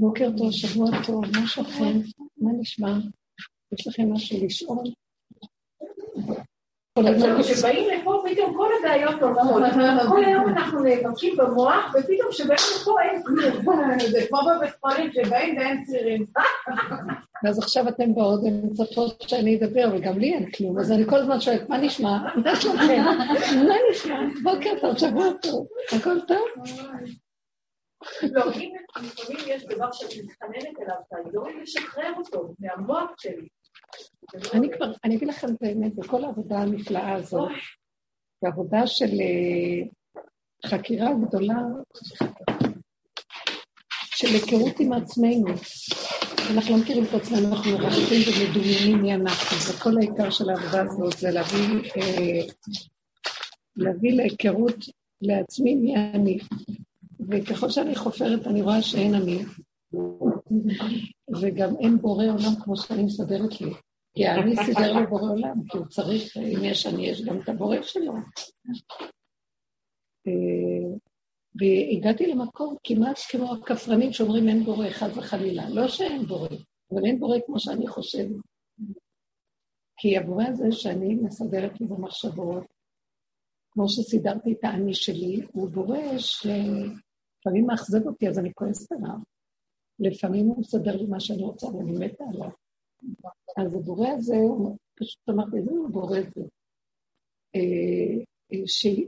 בוקר טוב, שבוע טוב, מה שלכם? מה נשמע? יש לכם משהו לשאול? כשבאים לפה פתאום כל הבעיות עוברות, כל היום אנחנו נאבקים במוח, ופתאום כשבאים לפה אין כלום. זה כמו בבית חולים שבאים ואין צירים. ואז עכשיו אתם באות ומצפות שאני אדבר, וגם לי אין כלום, אז אני כל הזמן שואלת, מה נשמע? מה נשמע? בוקר טוב, שבוע טוב, הכל טוב? לא, אם לפעמים יש דבר שאת מתחננת אליו, ואני לא אותו מהמוח שלי. אני כבר, אני אגיד לכם את האמת, בכל העבודה הנפלאה הזאת, בעבודה של אה, חקירה גדולה, של היכרות עם עצמנו. אנחנו לא מכירים את עצמנו, אנחנו מרחבים ומדומיינים מי אנחנו, וכל העיקר של העבודה הזאת זה להביא, אה, להביא להיכרות לעצמי מי אני. וככל שאני חופרת אני רואה שאין אני, וגם אין בורא עולם כמו שאני מסדרת לי. כי אני סידר לו בורא עולם, כי הוא צריך, אם יש אני, יש גם את הבורא שלו. אה, והגעתי למקום כמעט כמו הכפרנים שאומרים אין בורא, חס וחלילה. לא שאין בורא, אבל אין בורא כמו שאני חושבת. כי הבורא הזה שאני מסדרת לי במחשבות, כמו שסידרתי את האני שלי, הוא בורא שלפעמים מאכזב אותי, אז אני כועסת עליו. לפעמים הוא מסדר לי מה שאני רוצה ואני מתה עליו. אז הבורא הזה, פשוט אמרתי, איזה בורא זה? אה, אה,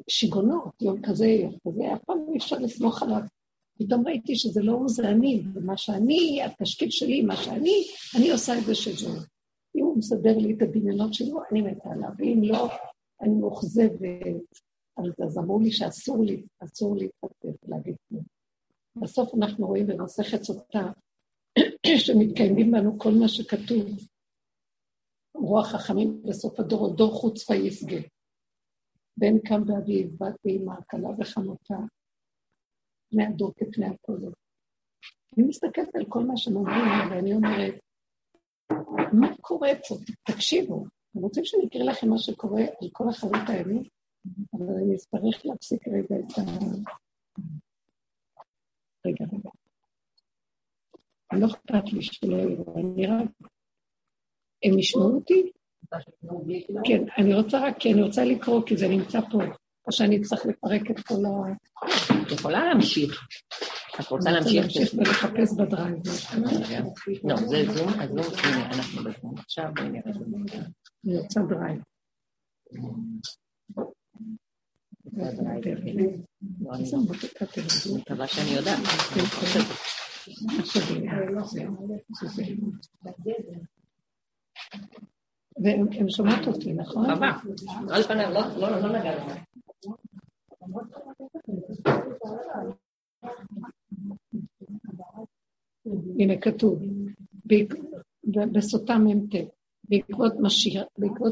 שיגעונות, יום כזה, יום כזה, אף פעם אי אפשר לסמוך עליו. פתאום ראיתי שזה לא הוא, זה אני, ומה שאני, התשקיף שלי, מה שאני, אני עושה את זה שזהו. אם הוא מסדר לי את הדמיונות שלו, אני מתה עליו, ואם לא, אני מאוכזבת. אז אמרו לי שאסור לי, אסור להתפתח, להגיד כלום. בסוף אנחנו רואים במסכת סוטה, שמתקיימים בנו כל מה שכתוב. אמרו החכמים בסוף הדור, דור חוצפה יסגה. בן קם באביו, בת באמא, כלה וחמותה, פני הדור כפני הכוזר. אני מסתכלת על כל מה שהם אומרים, ואני אומרת, מה קורה פה? תקשיבו, אתם רוצים שאני אקריא לכם מה שקורה על כל החזית הימית? אבל אני אצטרך להפסיק רגע את ה... רגע, רגע. לא אכפת לי שלא יראו, אני רק... הם ישמעו אותי? כן, אני רוצה רק, כי אני רוצה לקרוא, כי זה נמצא פה, או שאני אצטרך לפרק את כל ה... את יכולה להמשיך. את רוצה להמשיך? אני רוצה להמשיך ולחפש ב Drive. לא, זה זום, אז לא, הנה, אנחנו בזום עכשיו, בואי נראה. אני רוצה Drive. מקווה שאני יודעת. והן שומעות אותי, נכון? חווה. על פניו, לא נגע לך. הנה כתוב, בסוטה מ"ט, בעקבות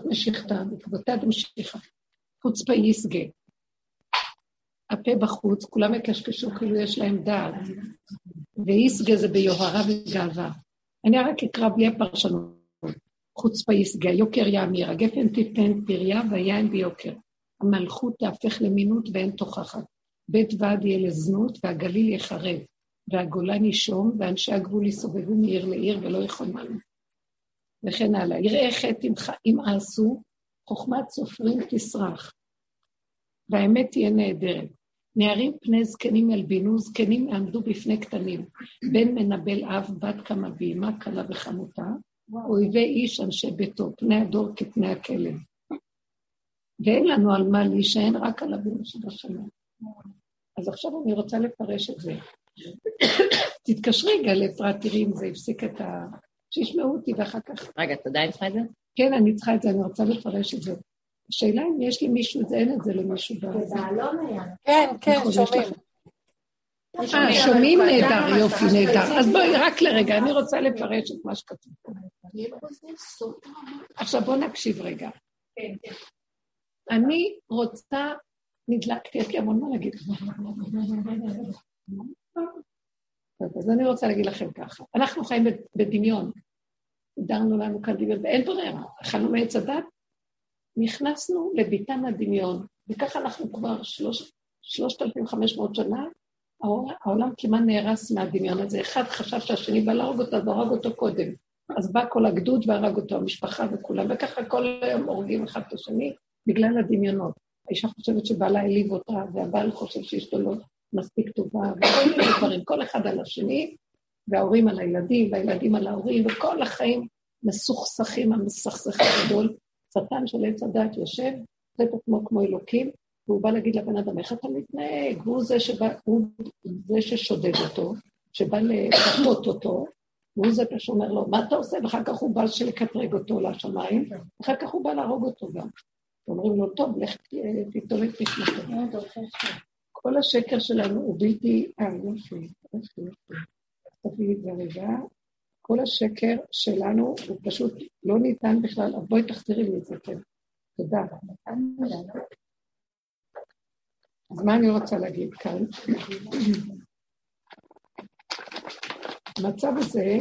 משיכתה, בעקבותיה דמשיכה, חוצפה יסגה. הפה בחוץ, כולם יקשקשו כאילו יש להם דעת, ויסגה זה ביוהרה וגאווה. אני רק אקרא בלי הפרשנות. חוצפה יסגה, יוקר יאמיר, הגפן תיתן פריה והיין ביוקר. המלכות תהפך למינות ואין תוכחת. בית ועד יהיה לזנות והגליל יחרב, והגולן ישום, ואנשי הגבול יסובבו מעיר לעיר ולא יכוננו. וכן הלאה. יראה חטא אם עשו, חוכמת סופרים תסרח, והאמת תהיה נהדרת. נערים פני זקנים ילבינו, זקנים יעמדו בפני קטנים. בן מנבל אב, בת קמה באמה, כלה וחמותה, אויבי איש אנשי ביתו, פני הדור כפני הכלב. ואין לנו על מה להישען, רק על אבינו שבשמיים. אז עכשיו אני רוצה לפרש את זה. תתקשרי רגע לאפרת, תראי אם זה הפסיק את ה... שישמעו אותי ואחר כך... רגע, את עדיין צריכה את זה? כן, אני צריכה את זה, אני רוצה לפרש את זה. השאלה אם יש למישהו, זה אין את זה למישהו. זה בעלון היה. כן, כן, שומעים. אה, שומעים נהדר, יופי, נהדר. אז בואי, רק לרגע, אני רוצה לפרש את מה שכתוב פה. עכשיו בואו נקשיב רגע. אני רוצה, נדלקתי, יש לי המון מה להגיד. אז אני רוצה להגיד לכם ככה, אנחנו חיים בדמיון. הגדרנו לנו כאן דמיון, ואין ברירה. אכלנו מעץ הדת, נכנסנו לביתן הדמיון, וככה אנחנו כבר חמש מאות שנה העולם כמעט נהרס מהדמיון הזה. אחד חשב שהשני בא להרוג אותו, והרג אותו קודם. אז בא כל הגדוד והרג אותו, המשפחה וכולם, וככה כל היום הורגים אחד את השני בגלל הדמיונות. האישה חושבת שבעלה העליב אותה, והבעל חושב שאשתו לא מספיק טובה, וכל מיני דברים, כל אחד על השני, וההורים על הילדים, והילדים על ההורים, וכל החיים מסוכסכים, המסכסך הגדול. שטן של עץ הדת יושב, עושה את עצמו כמו אלוקים, והוא בא להגיד לבן אדם, איך אתה מתנהג? הוא זה, שבא, הוא זה ששודד אותו, שבא לפחות אותו, והוא זה שאומר לו, מה אתה עושה? ואחר כך הוא בא לקטרג אותו לשמיים, ואחר כך הוא בא להרוג אותו גם. אומרים לו, טוב, לך תתעולק נשמתו. כל השקר שלנו הוא בלתי... אה, יופי, יופי. תביאי את זה רגע. כל השקר שלנו הוא פשוט לא ניתן בכלל, אז בואי תחזירי לי את זה, כן. תודה. אז מה אני רוצה להגיד כאן? המצב הזה,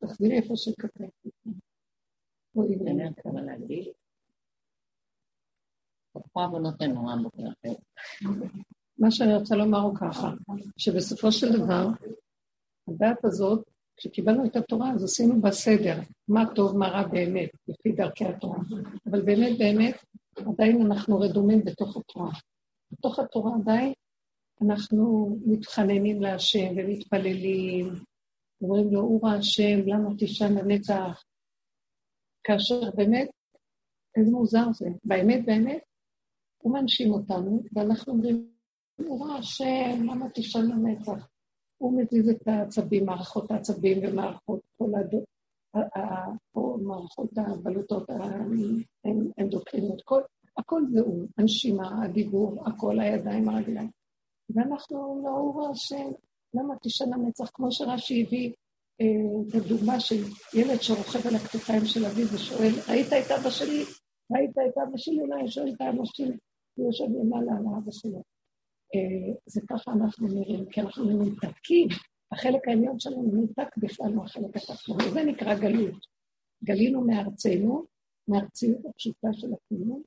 תחזירי איפה שכתבתי. מה שאני רוצה לומר הוא ככה, שבסופו של דבר, הדעת הזאת, כשקיבלנו את התורה, אז עשינו בה סדר, מה טוב, מה רע באמת, לפי דרכי התורה. אבל באמת, באמת, עדיין אנחנו רדומים בתוך התורה. בתוך התורה עדיין אנחנו מתחננים להשם ומתפללים, אומרים לו, אורה השם, למה תשען לנצח? כאשר באמת, איזה מוזר זה. באמת, באמת, הוא מנשים אותנו, ואנחנו אומרים, אורה השם, למה תשען לנצח? הוא מזיז את העצבים, מערכות העצבים ומערכות כל הדו... מערכות הבלוטות האנדוקרינות, הכל זה הוא, הנשימה, הדיבור, הכל, הידיים, הרגליים. ואנחנו הוא השם, למה תשען המצח? כמו שרש"י הביא אה, את הדוגמה של ילד שרוכב על הכתפיים של אביו ושואל, ראית את אבא שלי? ראית את אבא שלי? אולי שואל את אבא שלי, הוא יושב למעלה על האבא שלו. אה, זה ככה אנחנו נראים, כי אנחנו מנותקים, החלק העליון שלנו מנותק בכלל מהחלק התחתון, וזה נקרא גלות. גלינו מארצנו, מארציות הפשוטה של הקיום,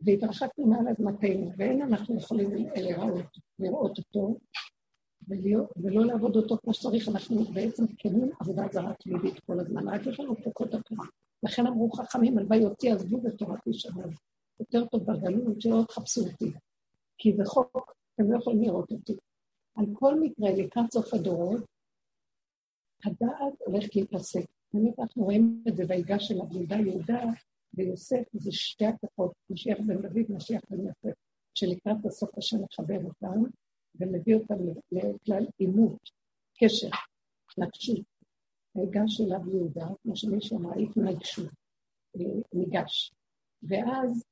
והתרחקנו מעל אדמתנו, ואין אנחנו יכולים לראות, לראות אותו, ולהיות, ולא לעבוד אותו כמו שצריך, אנחנו בעצם כנים עבודה זרה תמידית כל הזמן, רק יש לנו חוקות התורה. לכן אמרו חכמים, הלוואי אותי עזבו בתורתי שלנו. יותר טוב בגלות, שלא תחפשו אותי. כי זה חוק, אתם לא יכולים לראות אותי. על כל מקרה, לקראת סוף הדורות, הדעת הולכת להיפסק. באמת אנחנו רואים את זה ויגש של עבודה יהודה, ויוסף זה שתי הכוחות, משיח בן דוד, משיח בן יוסף, שלקראת הסוף השם מחבר אותם ומביא אותם לכלל עימות, קשר, התנגשות. ניגש אליו יהודה, כמו שמישהו אמר, התנגשו, אה, ניגש. ואז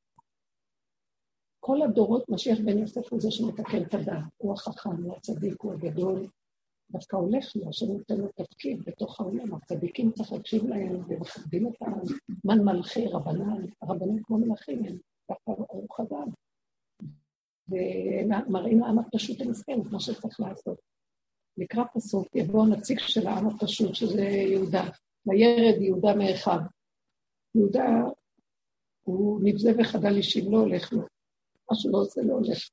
כל הדורות, משיח בן יוסף הוא זה שמתקן את הדעת, הוא החכם, הוא הצדיק, הוא הגדול, דווקא הולך לו, השם נותן לו תפקיד בתוך העולם, הצדיקים צריך להקשיב להם ומכבדים אותם, מן מלכי רבנן, הרבנים כמו מלכים הם, דווקא ארוך אדם. ומראים לעם הפשוט המסכן את מה שצריך לעשות. לקראת הסוף יבוא הנציג של העם הפשוט, שזה יהודה, וירד יהודה מאחיו. יהודה הוא נבזה וחדל אישים, לא הולך לו. מה שהוא לא עושה לא הולך.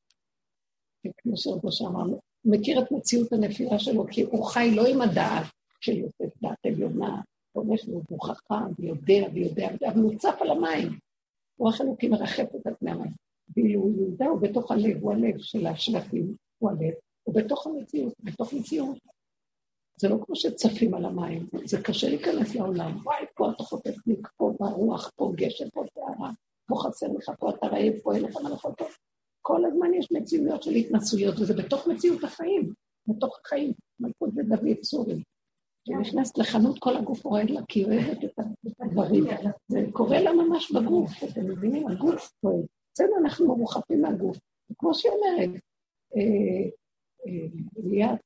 כמו שרבו שאמר, מכיר את מציאות הנפילה שלו, כי הוא חי לא עם הדעת של יוסף, דעת עליונה, הולך והוא חכם ויודע ויודע, אבל הוא צף על המים. רוח אלוקים מרחף את פני המים. ואילו יהודה הוא בתוך הלב, הוא הלב של השבטים, הוא הלב, הוא בתוך המציאות, בתוך מציאות. זה לא כמו שצפים על המים, זה קשה להיכנס לעולם. וואי, פה אתה חוטף לי, פה ברוח, פה גשם, פה טהרה, פה חסר לך, פה אתה רעב, פה אין לך מה לאכול. כל הזמן יש מציאויות של התנסויות, וזה בתוך מציאות החיים, בתוך החיים. מלכות זה דוד צורי. היא נכנסת לחנות, כל הגוף רועד לה, כי היא אוהבת את הדברים. זה קורה לה ממש בגוף, אתם מבינים? הגוף פועל. אצלנו אנחנו מרוחפים מהגוף. כמו שהיא אומרת, אה, אה, ליאת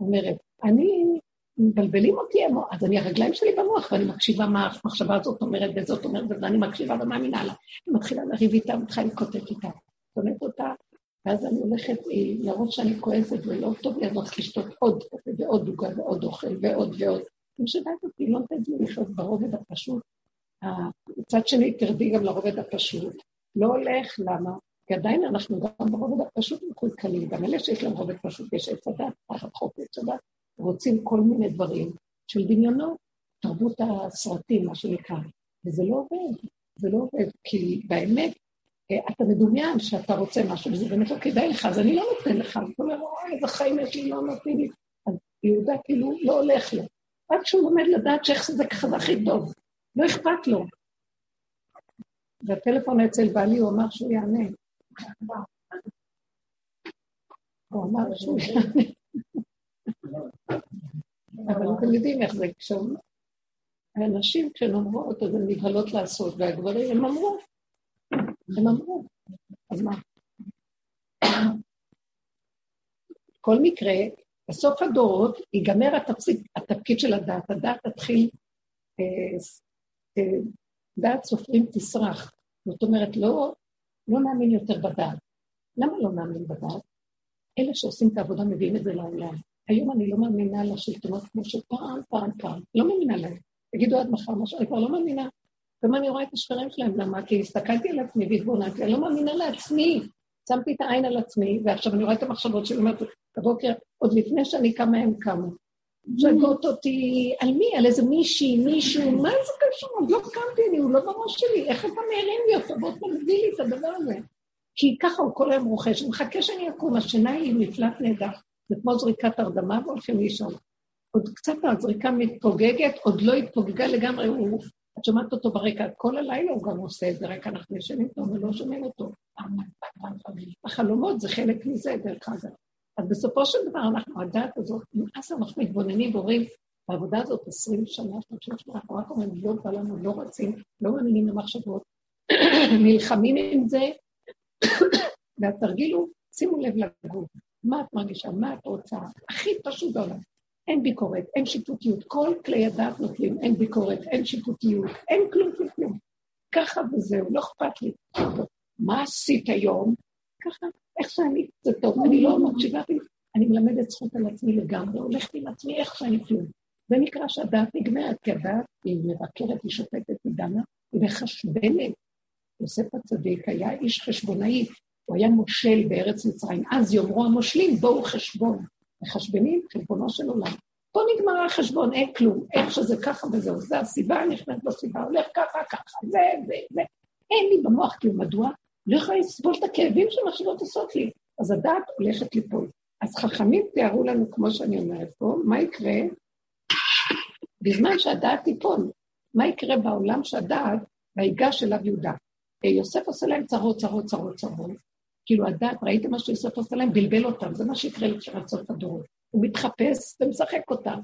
אומרת, אני מבלבלים אותי, אז אני הרגליים שלי במוח, ואני מקשיבה מה המחשבה הזאת אומרת וזאת אומרת, ואני מקשיבה ומאמינה לה. אני מתחילה לריב איתה, מתחילה לקוטט איתה. שונאת אותה, ואז אני הולכת להראות שאני כועסת ולא טוב לי, אז הולכת לשתות עוד ועוד עוגה ועוד אוכל ועוד ועוד. אני משגעת אותי, לא נותנת לי לחיות ברובד הפשוט. מצד שני, תרדי גם לרובד הפשוט. לא הולך, למה? כי עדיין אנחנו גם ברובד הפשוט מקולקלים, גם אלה שיש להם רובד פשוט, יש עץ הדת, תחת חוק עץ הדת, רוצים כל מיני דברים של דמיונות, תרבות הסרטים, מה שנקרא, וזה לא עובד, זה לא עובד, כי באמת, אתה מדומיין שאתה רוצה משהו, וזה באמת לא כדאי לך, אז אני לא נותן לך, אתה אומר, אוי, איזה חיים יש לי, לא נותנים לי. אז יהודה כאילו לא הולך לו. רק כשהוא לומד לדעת שאיך זה ככה זה הכי טוב, לא אכפת לו. והטלפון אצל בעלי, הוא אמר שהוא יענה. הוא אמר שהוא יענה. אבל אתם יודעים איך זה, כשהנשים כשהן אומרות, אז הן נבהלות לעשות, והגברים, הם אמרו, הם אמרו, אז מה? בכל מקרה, בסוף הדורות ייגמר התפסיק, התפקיד של הדת, הדת תתחיל, אה, אה, דת סופרים תסרח. זאת אומרת, לא, לא נאמין יותר בדת. למה לא נאמין בדת? אלה שעושים את העבודה מביאים את זה לעולם. היום אני לא מאמינה לשלטונות כמו שפעם, פעם, פעם. לא מאמינה להם. תגידו עד מחר משהו, אני כבר לא מאמינה. גם אני רואה את השקרים שלהם, למה? כי הסתכלתי על עצמי והתבוננתי, אני לא מאמינה לעצמי. שמתי את העין על עצמי, ועכשיו אני רואה את המחשבות שלי, אומרת, בבוקר, עוד לפני שאני קמה הם קמו. שגות אותי, על מי? על איזה מישהי, מישהו, מה זה קשור? עוד לא קמתי, אני, הוא לא בראש שלי, איך אתה מערים לי אותו? בוא תגדיל לי את הדבר הזה. כי ככה הוא כל היום רוכש, הוא מחכה שאני אקום, השינה היא מפלט נהדר. זה כמו זריקת הרדמה והולכים לישון. עוד קצת הזריקה מתפוגגת, עוד לא התפוגגה לגמרי, הוא... את שומעת אותו ברקע, כל הלילה הוא גם עושה את זה, רק אנחנו ישנים איתו ולא שומעים אותו. החלומות זה חלק מזה, דרך אגב. אז בסופו של דבר אנחנו, הדעת הזאת, אז אנחנו מתבוננים ואומרים, בעבודה הזאת עשרים שנה, שלושים שנה, אנחנו רק אומרים, לא בא לנו, לא רצים, לא מאמינים למחשבות, נלחמים עם זה, והתרגיל הוא, שימו לב לגוף, מה את מרגישה, מה את רוצה, הכי פשוט בעולם. אין ביקורת, אין שיפוטיות, כל כלי הדעת נופלים, אין ביקורת, אין שיפוטיות, אין כלום כלום. ככה וזהו, לא אכפת לי. מה עשית היום? ככה, איך שאני, זה טוב, אני לא מקשיבה, אני מלמדת זכות על עצמי לגמרי, הולכת עם עצמי איך שאני כלום. זה נקרא שהדעת נגמרת, כי הדעת היא מבקרת, היא שופטת, היא דנה, היא מחשבנת. יוסף הצדיק היה איש חשבונאי, הוא היה מושל בארץ מצרים. אז יאמרו המושלים, בואו חשבון. מחשבנים חשבונו של עולם. פה נגמר החשבון, אין כלום, איך שזה ככה וזהו, זה הסיבה, נכנס בסיבה, הולך ככה, ככה, זה, זה, זה. אין לי במוח כלום, מדוע? לא יכולה לסבול את הכאבים שהמחשבות עושות לי. אז הדעת הולכת ליפול. אז חכמים תיארו לנו, כמו שאני אומרת פה, מה יקרה בזמן שהדעת תיפול. מה יקרה בעולם שהדעת, ויגש אליו יהודה. יוסף עושה להם צרות, צרות, צרות, צרות. כאילו הדעת, ראיתם מה שיוסף עושה להם? בלבל אותם, זה מה שיקרה לקראת הדורות. הוא מתחפש ומשחק אותם.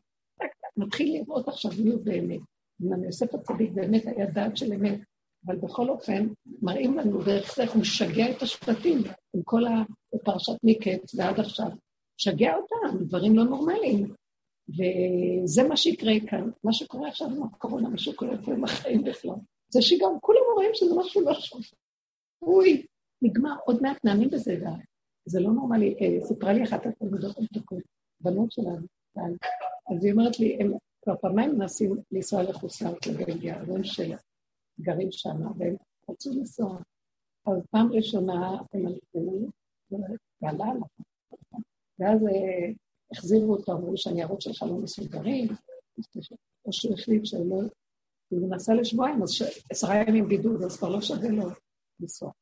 מתחיל לראות עכשיו מי הוא באמת. אמנם יוסף הצדיק באמת היה דעת של אמת, אבל בכל אופן, מראים לנו דרך זה הוא משגע את השבטים, עם כל הפרשת מקץ ועד עכשיו. משגע אותם, דברים לא נורמליים. וזה מה שיקרה כאן, מה שקורה עכשיו עם הקורונה, מה שקורה פה עם החיים בכלל. זה שגם כולם רואים שזה משהו לא שפוי, נגמר, עוד מעט נאמין בזה, זה לא נורמלי. אה, סיפרה לי אחת התלמידות המתוקות, בנות שלנו, אז היא אומרת לי, הם כבר פעמיים מנסים לנסוע לחוסרת לבלגיה, ההורים שלה גרים שם, והם רצו לנסוע. אז פעם ראשונה הם הלכו, ועלה עליו, ואז אה, החזירו אותו, אמרו שהניירות שלך לא מסוגרים, או שהוא החליט שלא, הוא נסע לשבועיים, אז עשרה ימים בידוד, אז כבר לא שווה לו לנסוע.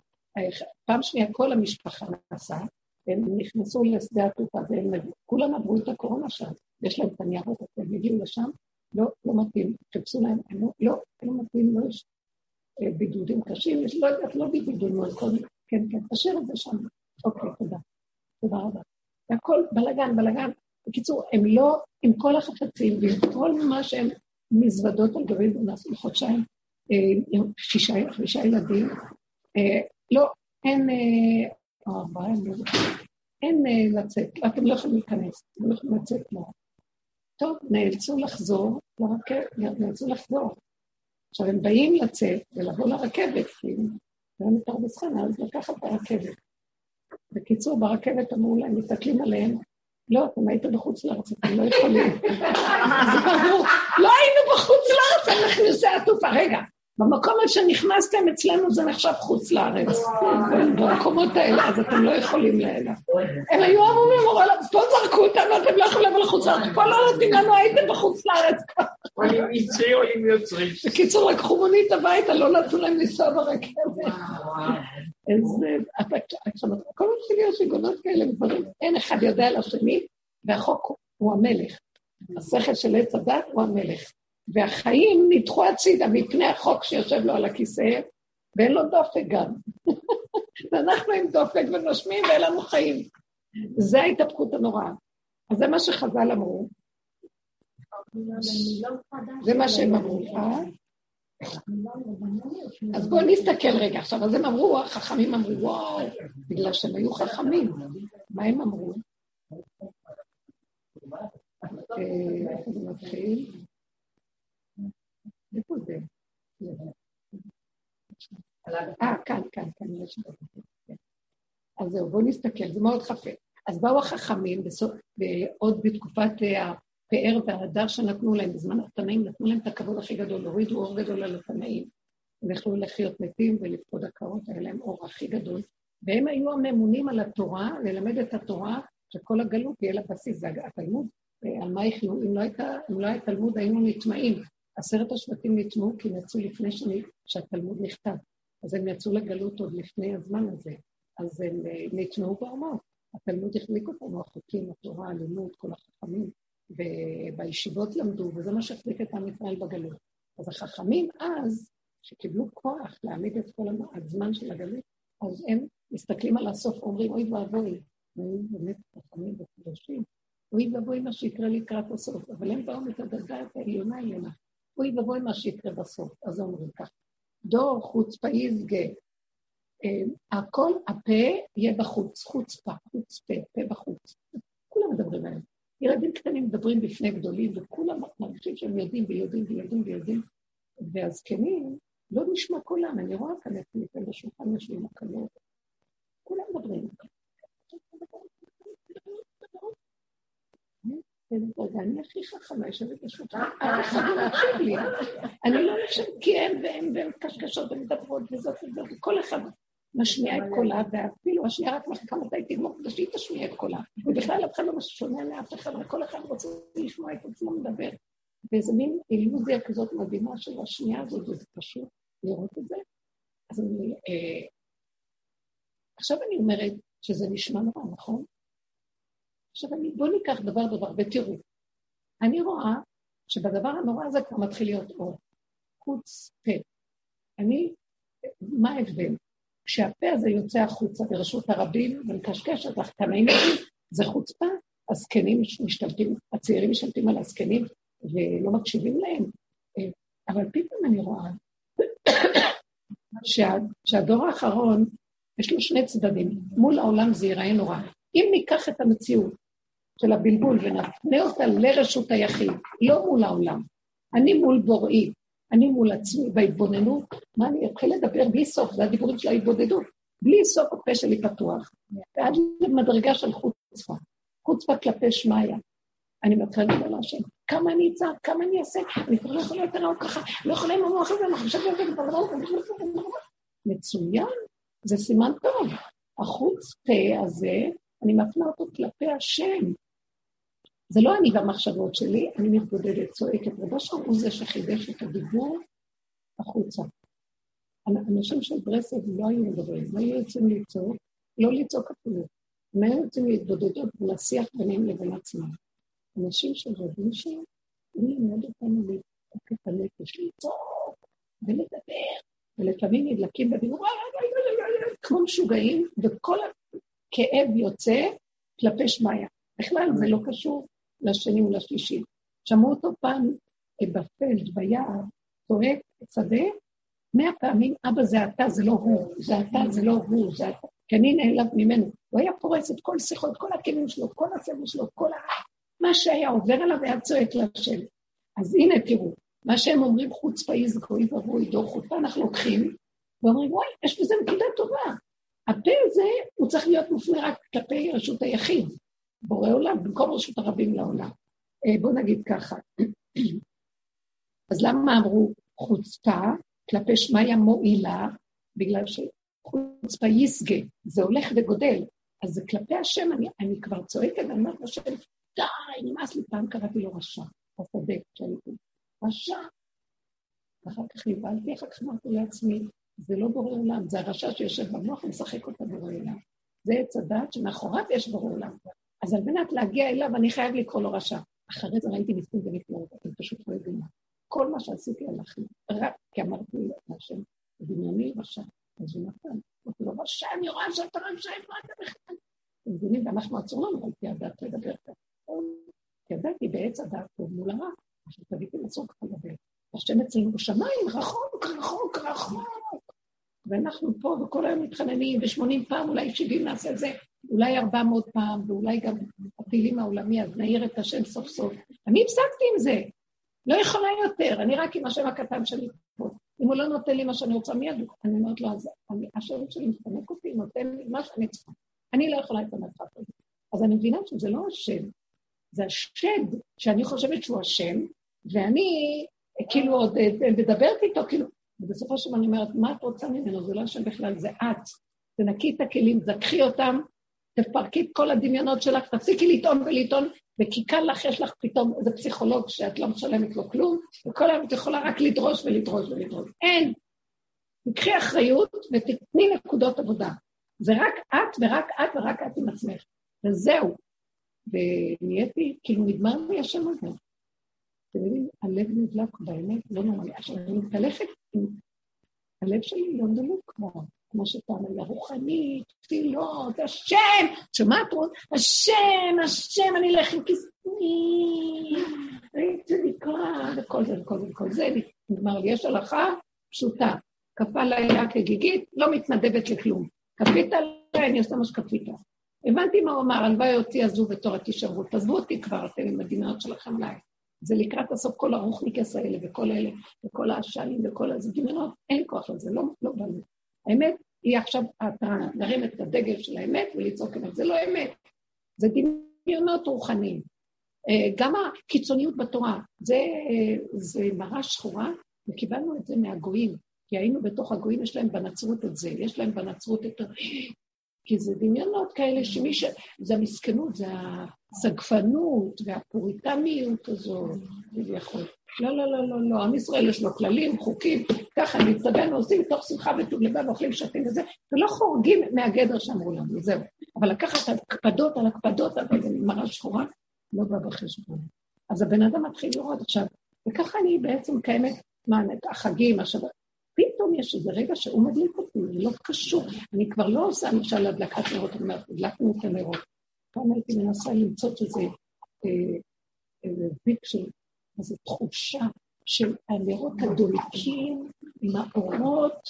פעם שנייה כל המשפחה נסעה, הם נכנסו לשדה התעופה, כולם עברו את הקורונה שם, יש להם את הניירות, הם הגיעו לשם, לא, לא מתאים, חיפשו להם, לא, לא, לא מתאים, לא יש אה, בידודים קשים, יש, לא יודעת, לא בידודים, לא הכל, כן, כן, תשאיר את זה שם. אוקיי, תודה. תודה רבה. והכל בלאגן, בלאגן. בקיצור, הם לא, עם כל החפצים ועם כל מה שהם מזוודות על גבי בונס בחודשיים, אה, שישה, חמישה ילדים, אה, לא, אין, אה, ארבעה, אין לצאת, אתם לא יכולים להיכנס, אתם לא יכולים לצאת לא. טוב, נאלצו לחזור לרכבת, נאלצו לחזור. עכשיו, הם באים לצאת ולבוא לרכבת, כי הם מפרדס חנה, אז לקחת את הרכבת. בקיצור, ברכבת אמרו להם, מסתכלים עליהם, לא, אתם הייתם בחוץ לארץ, אתם לא יכולים. אז אמרו, לא היינו בחוץ לארץ, אנחנו נושא התעופה. רגע, במקום הזה שנכנסתם אצלנו זה נחשב חוץ לארץ. במקומות האלה, אז אתם לא יכולים לאלה. הם היו אמורים, פה זרקו אותנו, אתם לא יכולים לבוא לחוץ לארץ. פה לא נותנים לנו, הייתם בחוץ לארץ. עולים יצרי, עולים יוצרים. בקיצור, לקחו מונית הביתה, לא נתנו להם לנסוע ברכבת. איזה... עכשיו, כל מתחיל להיות שיגונות כאלה, דברים, אין אחד יודע על השני, והחוק הוא המלך. השכל של עץ הדת הוא המלך. והחיים נדחו הצידה מפני החוק שיושב לו על הכיסא, ואין לו דופק גם. ואנחנו עם דופק ונושמים ואין לנו חיים. זה ההתהפכות הנוראה. אז זה מה שחז"ל אמרו. זה מה שהם אמרו. אה? אז בואו נסתכל רגע. עכשיו, אז הם אמרו, החכמים אמרו, וואו, בגלל שהם היו חכמים. מה הם אמרו? איך זה מתחיל? איפה זה? אה, כאן, כאן, כאן יש אז זהו, בואו נסתכל, זה מאוד חפה. אז באו החכמים, עוד בתקופת הפאר וההדר שנתנו להם, בזמן התנאים נתנו להם את הכבוד הכי גדול, הורידו אור גדול על התנאים. הם יכלו לחיות מתים ולפקוד עקרות, היה להם אור הכי גדול. והם היו הממונים על התורה, ללמד את התורה, שכל הגלות יהיה לה בסיס, זה התלמוד. על מה יחיו? אם לא, אם לא היה תלמוד היינו נטמעים. עשרת השבטים נטמעו כי הם יצאו לפני שני, שהתלמוד נכתב. אז הם יצאו לגלות עוד לפני הזמן הזה. אז הם אה, נטמעו בארמות. התלמוד החזיק אותנו, החוקים, התורה, הלימוד, כל החכמים, ובישיבות למדו, וזה מה שהחזיק את עם ישראל בגלות. אז החכמים אז, שקיבלו כוח להעמיד את כל הזמן של הגלות, אז הם מסתכלים על הסוף, אומרים, אוי ואבוי, באמת חכמים וקדושים, אוי ואבוי מה שיקרה לקראת הסוף, אבל הם באו את הדרגה העליונה העליונה. אוי ואבוי מה שיקרה בסוף. אז אומרים ככה, דור חוצפה יזגה, אה, הכל, הפה יהיה בחוץ, חוצפה, חוצפה, פה בחוץ. כולם מדברים עליהם. ילדים קטנים מדברים בפני גדולים, וכולם מרגישים שהם יודעים ויודעים ויודעים ויודעים, והזקנים, לא נשמע קולם, אני רואה כאן את ניתן בשולחן יושבים הקלות. כולם מדברים. אני הכי חכמה, יושבת בשולחן, אף אחד לא מקשיב. אני לא נחשבת כי הם והם והם קשקשות ומדברות וזאת וזאת, וכל אחד משמיע את קולה, ואפילו השנייה רק מחכה מתי תגמור כדי שהיא תשמיע את קולה. ובכלל אף אחד לא שומע לאף אחד, וכל אחד רוצה לשמוע את עצמו מדבר. ואיזה מין אילוזיה כזאת מדהימה של השנייה הזאת, וזה פשוט לראות את זה. אז אני... אה, עכשיו אני אומרת שזה נשמע נורא, נכון? עכשיו אני, בואו ניקח דבר דבר ותראו. אני רואה שבדבר הנורא הזה כבר מתחיל להיות אור. חוץ פה. אני, מה ההבדל? כשהפה הזה יוצא החוצה ברשות הרבים ומקשקש את הקטנאים זה חוצפה. הזקנים משתלטים, הצעירים משתלטים על הזקנים ולא מקשיבים להם. אבל פתאום אני רואה שה, שהדור האחרון, יש לו שני צדדים. מול העולם זה ייראה נורא. אם ניקח את המציאות של הבלבול ונפנה אותה לרשות היחיד, לא מול העולם, אני מול בוראי, אני מול עצמי בהתבוננות, מה אני אתחיל לדבר בלי סוף, זה הדיבורים של ההתבודדות, בלי סוף הפה שלי פתוח, ועד למדרגה של חוצפה, חוצפה כלפי שמיא. אני מתחילה לדבר להשם, כמה אני אצעק, כמה אני אעשה, אני כבר לא יכולה יותר לעוד ככה, לא יכולה עם המוח הזה, אני חושבת מצוין, זה סימן טוב. החוץ פה הזה, אני מפנה אותו כלפי השם. זה לא אני והמחשבות שלי, אני מתבודדת, צועקת. רבו שם הוא זה שחידש את הדיבור החוצה. אנשים של ברסלב לא היו מדברים, לא היו יוצאים לצעוק, לא לצעוק אפילו. הם היו יוצאים להתבודדות ולשיח ביניהם לבין עצמם. אנשים של רבים שם, הוא לימד אותנו להתעוק את הנפש, לצעוק ולדבר, ולפעמים נדלקים בדיבור, כמו משוגעים, וכל הכאב יוצא כלפי שמיא. בכלל זה לא קשור לשני ולשלישי. שמעו אותו פעם בפלד, ביער, צועק שדה, מאה פעמים, אבא זה אתה, זה לא הוא, זה אתה, זה לא הוא, זה אתה, כי אני נעלב ממנו. הוא היה פורס את כל שיחות, כל הכלים שלו, כל הסבל שלו, כל ה... מה שהיה עובר עליו היה צועק להשם. אז הנה תראו, מה שהם אומרים חוץ פעיז גוי ואבוי דור חוץ, אנחנו לוקחים ואומרים, וואי, יש בזה נקודה טובה. הפה הזה, הוא צריך להיות מופנה רק כלפי רשות היחיד, בורא עולם, במקום רשות הרבים לעולם. אה, בואו נגיד ככה. אז למה אמרו חוצפה כלפי שמיא מועילה? בגלל שחוצפה יסגה, זה הולך וגודל. אז זה כלפי השם, אני, אני כבר צועקת, אני אומרת לשם, די, נמאס לי, פעם קראתי לו רשע, בשדה, כשהייתי רשע. ואחר כך נבהלתי, אחר כך אמרתי לעצמי, זה לא בורא עולם, זה הרשע שיושב במוח ומשחק אותה בורא עולם. זה עץ הדת שמאחוריו יש בורא עולם. אז על מנת להגיע אליו, אני חייב לקרוא לו רשע. אחרי זה ראיתי ניסים ונפלאות, אתם פשוט לא יודעים מה. כל מה שעשיתי לי, רק כי אמרתי להשם, דמיוני רשע. אז הוא נתן. אמרתי לו, רשע, אני רואה שאתה רשע, איפה אתה בכלל? אתם מבינים, ואנחנו אסור לנו על פי הדת לדבר ככה. כי הדת היא בעץ הדת טוב מול הרע. עכשיו תגידי, אסור ככה לדבר. השם אצלנו בשמיים, רחוק, רחוק, רחוק. ואנחנו פה וכל היום מתחננים, ושמונים פעם, אולי שבעים נעשה זה, אולי ארבע מאות פעם, ואולי גם הפעילים העולמי, אז נעיר את השם סוף סוף. אני הפסקתי עם זה, לא יכולה יותר, אני רק עם השם הקטן שלי פה. אם הוא לא נותן לי מה שאני רוצה מיד, אני אומרת לו, אז השם שלי מסתמק אותי, נותן לי מה שאני צריכה. אני לא יכולה את המרחק הזה. אז אני מבינה שזה לא השם, זה השד שאני חושבת שהוא השם, ואני כאילו עוד אה, מדברת איתו, כאילו, ובסופו של דבר אני אומרת, מה את רוצה ממנו? זה לא השם בכלל, זה את. תנקי את הכלים, זכחי אותם, תפרקי את כל הדמיונות שלך, תפסיקי לטעון ולטעון, וכי קל לך, יש לך פתאום איזה פסיכולוג שאת לא משלמת לו כלום, וכל היום את יכולה רק לדרוש ולדרוש ולדרוש. אין. תקחי אחריות ותתני נקודות עבודה. זה רק את ורק את ורק את עם עצמך. וזהו. ונהייתי, כאילו נגמר לי השם הזה. אתם יודעים, הלב נדלק באמת, לא נורמלי. עכשיו, אני מתהלכת, הלב שלי לא דלוק כמו, כמו שאתה אומר, רוחנית, תפילות, השם! שומעת רות? השם, השם, אני אלך עם כספי, זה נקרא, וכל זה וכל זה וכל זה, נגמר לי, יש הלכה פשוטה, כפה לילה כגיגית, לא מתנדבת לכלום. כפית עליי, אני עושה מה שכפית. הבנתי מה הוא אמר, הלוואי אותי עזבו בתור תישארו, תעזבו אותי כבר, אתם עם הדמיונות שלכם עליי. זה לקראת הסוף כל הרוחניקס האלה וכל אלה, וכל העשנים וכל הדמיונות, אין כוח לזה, לא, לא לי. האמת היא עכשיו, אתה נרים את הדגל של האמת ולצעוק אמת, זה לא אמת, זה דמיונות רוחניים. אה, גם הקיצוניות בתורה, זה, זה מראה שחורה, וקיבלנו את זה מהגויים, כי היינו בתוך הגויים, יש להם בנצרות את זה, יש להם בנצרות את. כי זה דמיונות כאלה שמי ש... זה המסכנות, זה הסגפנות והפוריטניות הזו, כביכול. לא, לא, לא, לא, לא, עם ישראל יש לו כללים, חוקים, ככה נצטווינו, עושים תוך שמחה וטוב לבד, אוכלים, שתים וזה, ולא חורגים מהגדר שאמרו לנו, זהו. אבל לקחת הקפדות על הקפדות, אבל זה מראה שחורה, לא בא בחשבון. אז הבן אדם מתחיל לראות עכשיו, וככה אני בעצם קיימת, מה, החגים, השבת, יש איזה רגע שהוא מדליק אותי, זה לא קשור. אני כבר לא עושה למשל הדלקת נרות, אני אומרת, הדלקנו את הנרות. פעם הייתי מנסה למצוא אה, איזה ביט של, איזו תחושה של הנרות הדולקים עם האורות,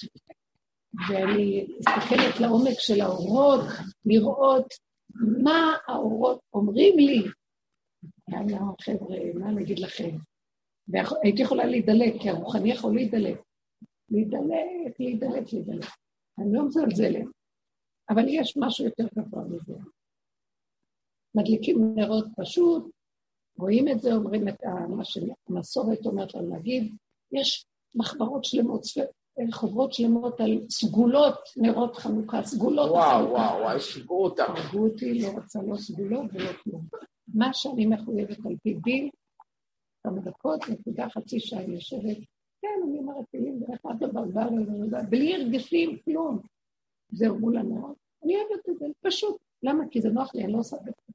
ואני מסתכלת לעומק של האורות, לראות מה האורות אומרים לי. יאללה, חבר'ה, מה אני אגיד לכם? והייתי יכולה להידלק, כי הרוחני יכול להידלק. להידלק, להידלק, להידלק. אני לא מזלזלת, אבל יש משהו יותר גבוה מזה. מדליקים נרות פשוט, רואים את זה, אומרים את מה שהמסורת אומרת לנו להגיד, יש מחברות שלמות, חוברות שלמות על סגולות נרות חנוכה, סגולות וואו, וואו, וואו, שיגעו אותם. הרגו אותי, לא רוצה לא סגולות ולא כלום. מה שאני מחויבת על פי דין, כמה דקות, נקודה חצי שעה יושבת כן, אני אומרת תהילים ואחד דבר בלי הרגשים, כלום. זהו מול הנאות. אני אוהבת את זה, פשוט. למה? כי זה נוח לי, אני לא,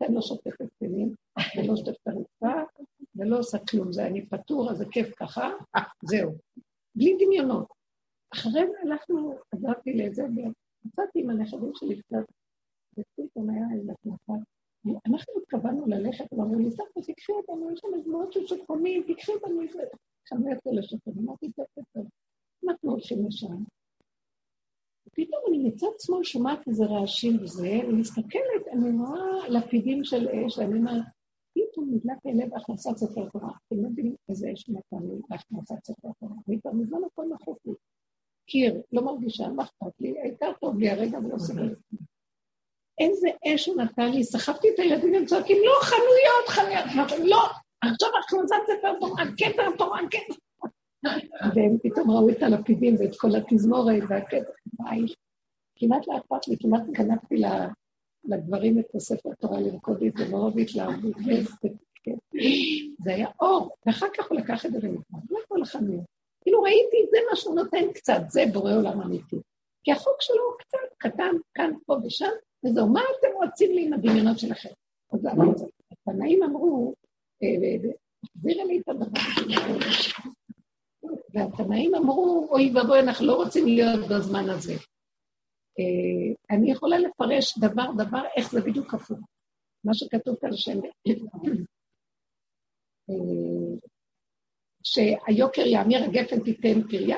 לא שוטפת כלים, ולא שוטפת הרצפה, ולא עושה כלום. זה אני פטור, אז זה כיף ככה, זהו. בלי דמיונות. אחרי זה הלכנו, עזרתי לזה, ויצאתי עם הנכדים שלי קצת, ופתאום היה איזה תנופה. אנחנו התכוונו ללכת, ואמרו לי, סבתא, תקחי אותנו, יש שם איזה מאוד של שוקונים, תקחי אותנו, כאלה שוקונים. אמרתי, טוב, טוב, טוב, אנחנו הולכים לשם. ופתאום אני מצד שמאל שומעת איזה רעשים וזה, ומסתכלת, אני רואה לפידים של אש, ואני אומרת, פתאום נדלק לי לב הכנסת ספר תורה. אתם לא יודעים איזה אש נתן לי הכנסת ספר תורה. אני כבר מזמן הכל נחוף לי. קיר, לא מרגישה, מה אכפת לי? העיקר טוב לי הרגע ולא סבבה. איזה אש הוא נתן לי, סחבתי את הילדים הם צועקים, לא, חנויות, חנויות. לא, עכשיו הכנסת ספר תורה, כתר תורה, כתר. והם פתאום ראו את הלפידים ואת כל התזמורת והכתר. כמעט לא אכפת לי, כמעט גנבתי לגברים את הספר תורה לרקוד את זה, מרוב התלהבות. זה היה אור, ואחר כך הוא לקח את זה ונגמר, לא כל החנויות. כאילו ראיתי, זה מה שהוא נותן קצת, זה בורא עולם אמיתי. כי החוק שלו הוא קצת קטן, כאן, פה ושם, וזהו, מה אתם רוצים לי עם הדמיונות שלכם? אז התנאים אמרו, תחזירי לי את הדבר. והתנאים אמרו, אוי ואבוי, אנחנו לא רוצים להיות בזמן הזה. אה, אני יכולה לפרש דבר דבר, איך זה בדיוק הפוך. מה שכתוב כאן שם, אה, שהיוקר יאמיר, הגפן תיתן פריה,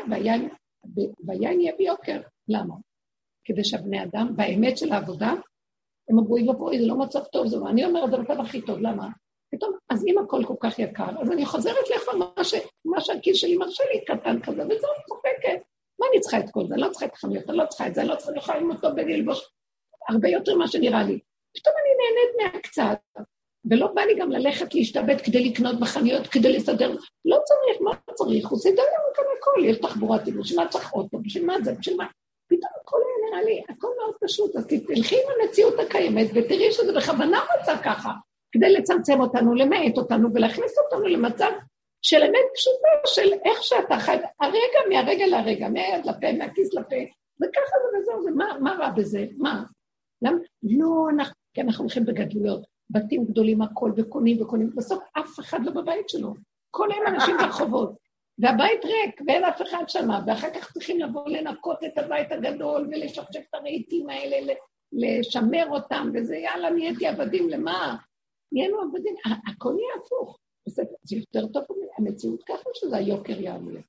והיין יהיה ביוקר. למה? כדי שהבני אדם, באמת של העבודה, הם אמרו, אוי ואבוי, זה לא מצב טוב, זה לא... אני אומרת, זה מצב הכי טוב, למה? פתאום, אז אם הכל כל כך יקר, אז אני חוזרת לאכול מה, ש... מה שהכיס שלי מרשה לי, קטן כזה, וזהו, צוחקת. מה אני צריכה את כל זה? אני לא צריכה את החנויות, אני לא צריכה את זה, אני לא צריכה, אני יכולה ללמוד טוב בלי ללבוש הרבה יותר ממה שנראה לי. פתאום אני נהנית מהקצת, ולא בא לי גם ללכת להשתבט כדי לקנות בחנויות, כדי לסדר. לא צריך, מה צריך? הוא סידר לנו כאן הכל, יש תחבורה טבעית, בשביל מה צריך אוטו, בשביל מה זה, בשביל מה? פתאום הכל היה נראה לי, הכל מאוד פשוט, אז תלכי עם המציאות הקיימת ותראי שזה בכוונה רוצה ככה, כדי לצמצם אותנו, למעט אותנו ולהכניס אותנו למצב של אמת פשוטה, של איך שאתה חי, הרגע מהרגע לרגע, מהיד לפה, מהכיס לפה, וככה זה וזהו, זה, מה, מה רע בזה? מה? למה? לא, אנחנו, כי אנחנו הולכים בגדלויות, בתים גדולים הכל, וקונים וקונים, בסוף אף אחד לא בבית שלו. כל היום אנשים ברחובות, והבית ריק, ואין אף אחד שם, ואחר כך צריכים לבוא לנקות את הבית הגדול ולשפשף את הרהיטים האלה, לשמר אותם, וזה יאללה, נהייתי עבדים, למה? נהיינו עבדים, הכל יהיה הפוך. זה, זה יותר טוב, המציאות ככה שזה היוקר יעלה.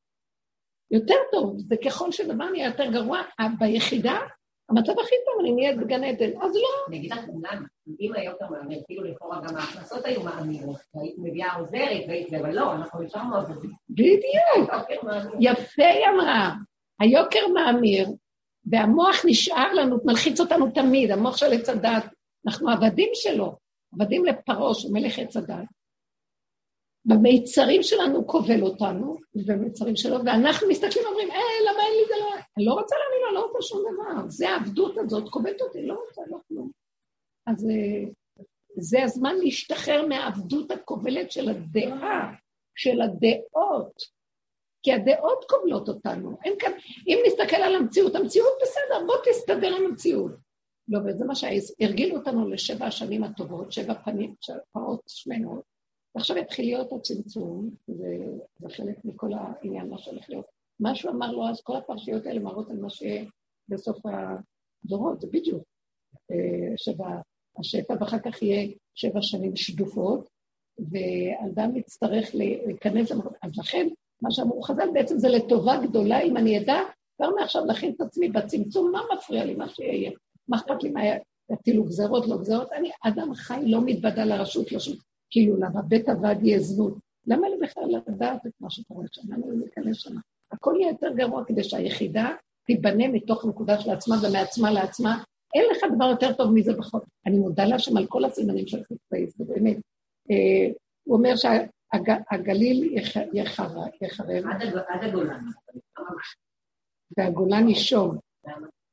יותר טוב, זה ככל שדבר נהיה יותר גרוע, ביחידה, המצב הכי טוב, אני נהיית בגן עדן, אז לא. אני אגיד לך, אם היוקר מאמיר, כאילו לכאורה גם ההכנסות היו מאמירות, והיית מביאה עוזרת, והיית זה, אבל לא, אנחנו נשארנו עבודים. בדיוק. יפה היא אמרה. היוקר מאמיר, והמוח נשאר לנו, מלחיץ אותנו תמיד, המוח של עץ הדת, אנחנו עבדים שלו, עבדים לפרעה, שהוא מלך עץ הדת. במיצרים שלנו כובל אותנו, ובמיצרים שלו, ואנחנו מסתכלים ואומרים, אה, למה אין לי זה לא... אני לא רוצה להאמין לו, לא רוצה שום דבר. זה העבדות הזאת, כובלת אותי, לא רוצה, לא כלום. אז אה, זה הזמן להשתחרר מהעבדות הכובלת של הדעה, של הדעות. כי הדעות כובלות אותנו. אם נסתכל על המציאות, המציאות בסדר, בוא תסתדר עם המציאות. לא, וזה מה שהרגילו אותנו לשבע השנים הטובות, שבע פנים, שבע פרות שמנות, ועכשיו יתחיל להיות הצמצום, זה חלק מכל העניין, מה שהולך להיות. מה שהוא אמר לו אז, כל הפרשיות האלה מראות על מה שיהיה בסוף הדורות, זה בדיוק. אה, שבע השפע, ואחר כך יהיה שבע שנים שדופות, ואדם יצטרך להיכנס למקום. אז לכן, מה שאמרו חז"ל בעצם זה לטובה גדולה, אם אני אדע כבר מעכשיו להכין את עצמי בצמצום, מה מפריע לי, מה שיהיה? מה אכפת לי מה יטילו גזרות, לא גזרות? אני אדם חי, לא מתוודה לרשות, לא שום... כאילו, למה בית עבד יהיה זנות? למה לי בכלל לדעת את מה שקורה שם? למה לי להיכנס שם? הכל יהיה יותר גרוע כדי שהיחידה תיבנה מתוך נקודה של עצמה ומעצמה לעצמה. אין לך דבר יותר טוב מזה בכל... אני מודה להשם על כל הסימנים של חצי, זה באמת. אה, הוא אומר שהגליל יחרב. עד הגולן. והגולן נישום.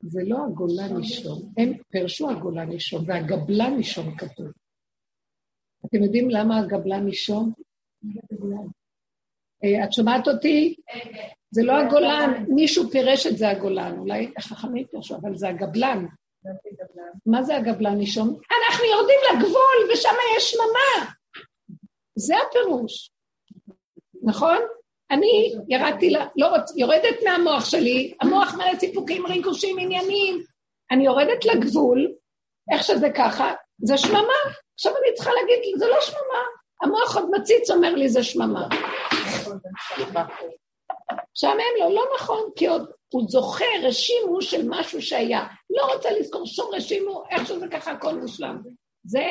זה לא הגולן נישום, הם פרשו הגולן נישום, והגבלן נישום כתוב. אתם יודעים למה הגבלן נישום? אה, את שומעת אותי? זה לא הגולן, מישהו פירש את זה הגולן, אולי החכמים פירשו, אבל זה הגבלן. מה זה הגבלן נישום? אנחנו יורדים לגבול ושם יש שממה. זה הפירוש, נכון? אני ירדתי, לה, לא רוצ... יורדת מהמוח שלי, המוח מלא סיפוקים, ריגושים, עניינים. אני יורדת לגבול, איך שזה ככה, זה שממה. עכשיו אני צריכה להגיד, זה לא שממה. המוח עוד מציץ אומר לי, זה שממה. משעמם לו, לא נכון, כי עוד הוא זוכר רשימו של משהו שהיה. לא רוצה לזכור שום רשימו, איך שזה ככה הכל מושלם. זה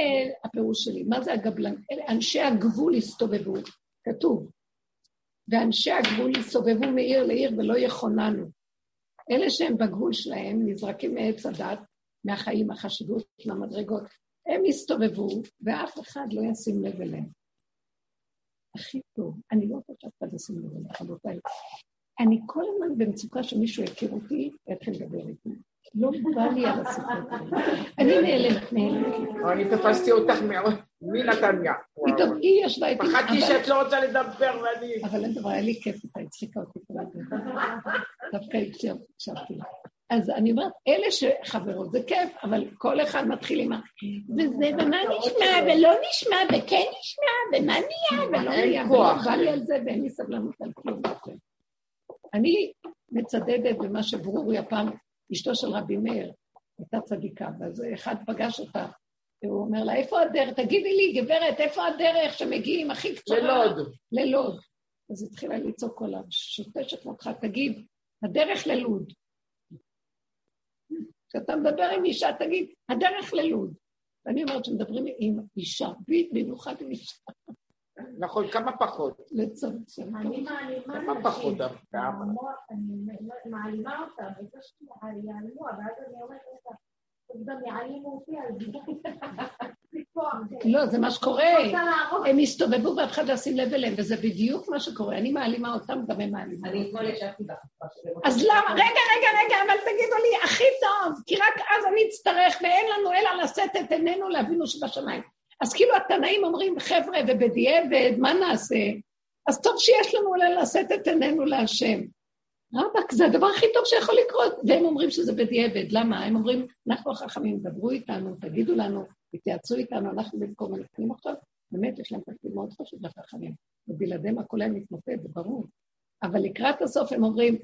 הפירוש שלי. מה זה הגבלן? אנשי הגבול הסתובבו, כתוב. ואנשי הגבול הסתובבו מעיר לעיר ולא יכוננו. אלה שהם בגבול שלהם, נזרקים מעץ הדת, מהחיים, החשיבות של המדרגות, הם יסתובבו, ואף אחד לא ישים לב אליהם. הכי טוב, אני לא רוצה שאף אחד ישים לב אליהם, רבותיי. אני כל הזמן במצוקה שמישהו יכיר אותי ויתחיל לדבר איתי. לא בא לי על הסיפור אני נעלמת, נעלמת. אני תפסתי אותך מאוד, מנתניה. פתאום היא ישבה איתי. פחדתי שאת לא רוצה לדבר ואני... אבל אין דבר, היה לי כיף איתה, הצחיקה אותי כל הזמן. דווקא הקשבתי לה. אז אני אומרת, אלה שחברות זה כיף, אבל כל אחד מתחיל עם ה... וזה, ומה נשמע, ולא נשמע, וכן נשמע, ומה נהיה, ולא נהיה, ולא בא לי על זה, ואין לי סבלנות על כלום. אני מצדדת במה שברורי הפעם, אשתו של רבי מאיר, הייתה צדיקה, ואז אחד פגש אותה, והוא אומר לה, איפה הדרך? תגידי לי, גברת, איפה הדרך שמגיעים הכי קצרה? ללוד. ללוד. אז התחילה לצעוק עליו, שוטשת אותך, תגיד, הדרך ללוד. כשאתה מדבר עם אישה, תגיד, הדרך ללוד. ואני אומרת שמדברים עם אישה, במיוחד עם אישה. נכון, כמה פחות. לצמצם. אני מעלימה כמה פחות דווקא. אני מעלימה אותה, וזה שיעלמו, ואז אני אומרת לא, זה מה שקורה. הם הסתובבו ואף אחד לא ישים לב אליהם, וזה בדיוק מה שקורה. אני מעלימה אותם, גם הם מעלימים. אני אתמול ישבתי בה. אז למה? רגע, רגע, רגע, אבל תגידו לי, הכי טוב, כי רק אז אני אצטרך, ואין לנו אלא לשאת את עינינו לאבינו שבשמיים. אז כאילו התנאים אומרים, חבר'ה, ובדיעבד, מה נעשה? אז טוב שיש לנו אולי לשאת את עינינו להשם. רבאק, זה הדבר הכי טוב שיכול לקרות. והם אומרים שזה בדיעבד, למה? הם אומרים, אנחנו החכמים, דברו איתנו, תגידו לנו, תתייעצו איתנו, אנחנו במקום הנפנים עכשיו, באמת יש להם תפקיד מאוד חשוב לחכמים, ובלעדיהם הכל היה מתמוטט, זה ברור. אבל לקראת הסוף הם אומרים,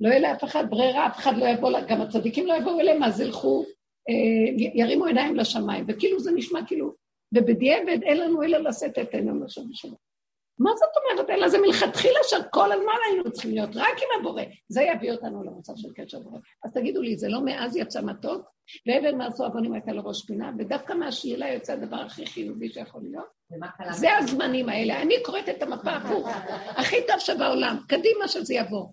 לא יהיה לאף אחד ברירה, אף אחד לא יבוא, גם הצדיקים לא יבואו אליהם, אז ילכו, אה, ירימו עיניים לשמיים, וכאילו זה נשמע כאילו, ובדיעבד אין לנו אלא לשאת את עינינו לשם ושם. מה זאת אומרת? אלא זה מלכתחילה שכל הזמן היינו צריכים להיות רק עם הבורא. זה יביא אותנו למצב של קשר בורא. אז תגידו לי, זה לא מאז יצא מתוק? ואבן מעשו אבנים הייתה לו ראש פינה, ודווקא מהשלילה יוצא הדבר הכי חיובי שיכול להיות? זה הזמנים האלה. אני קוראת את המפה הפוך. הכי טוב שבעולם. קדימה שזה יבוא.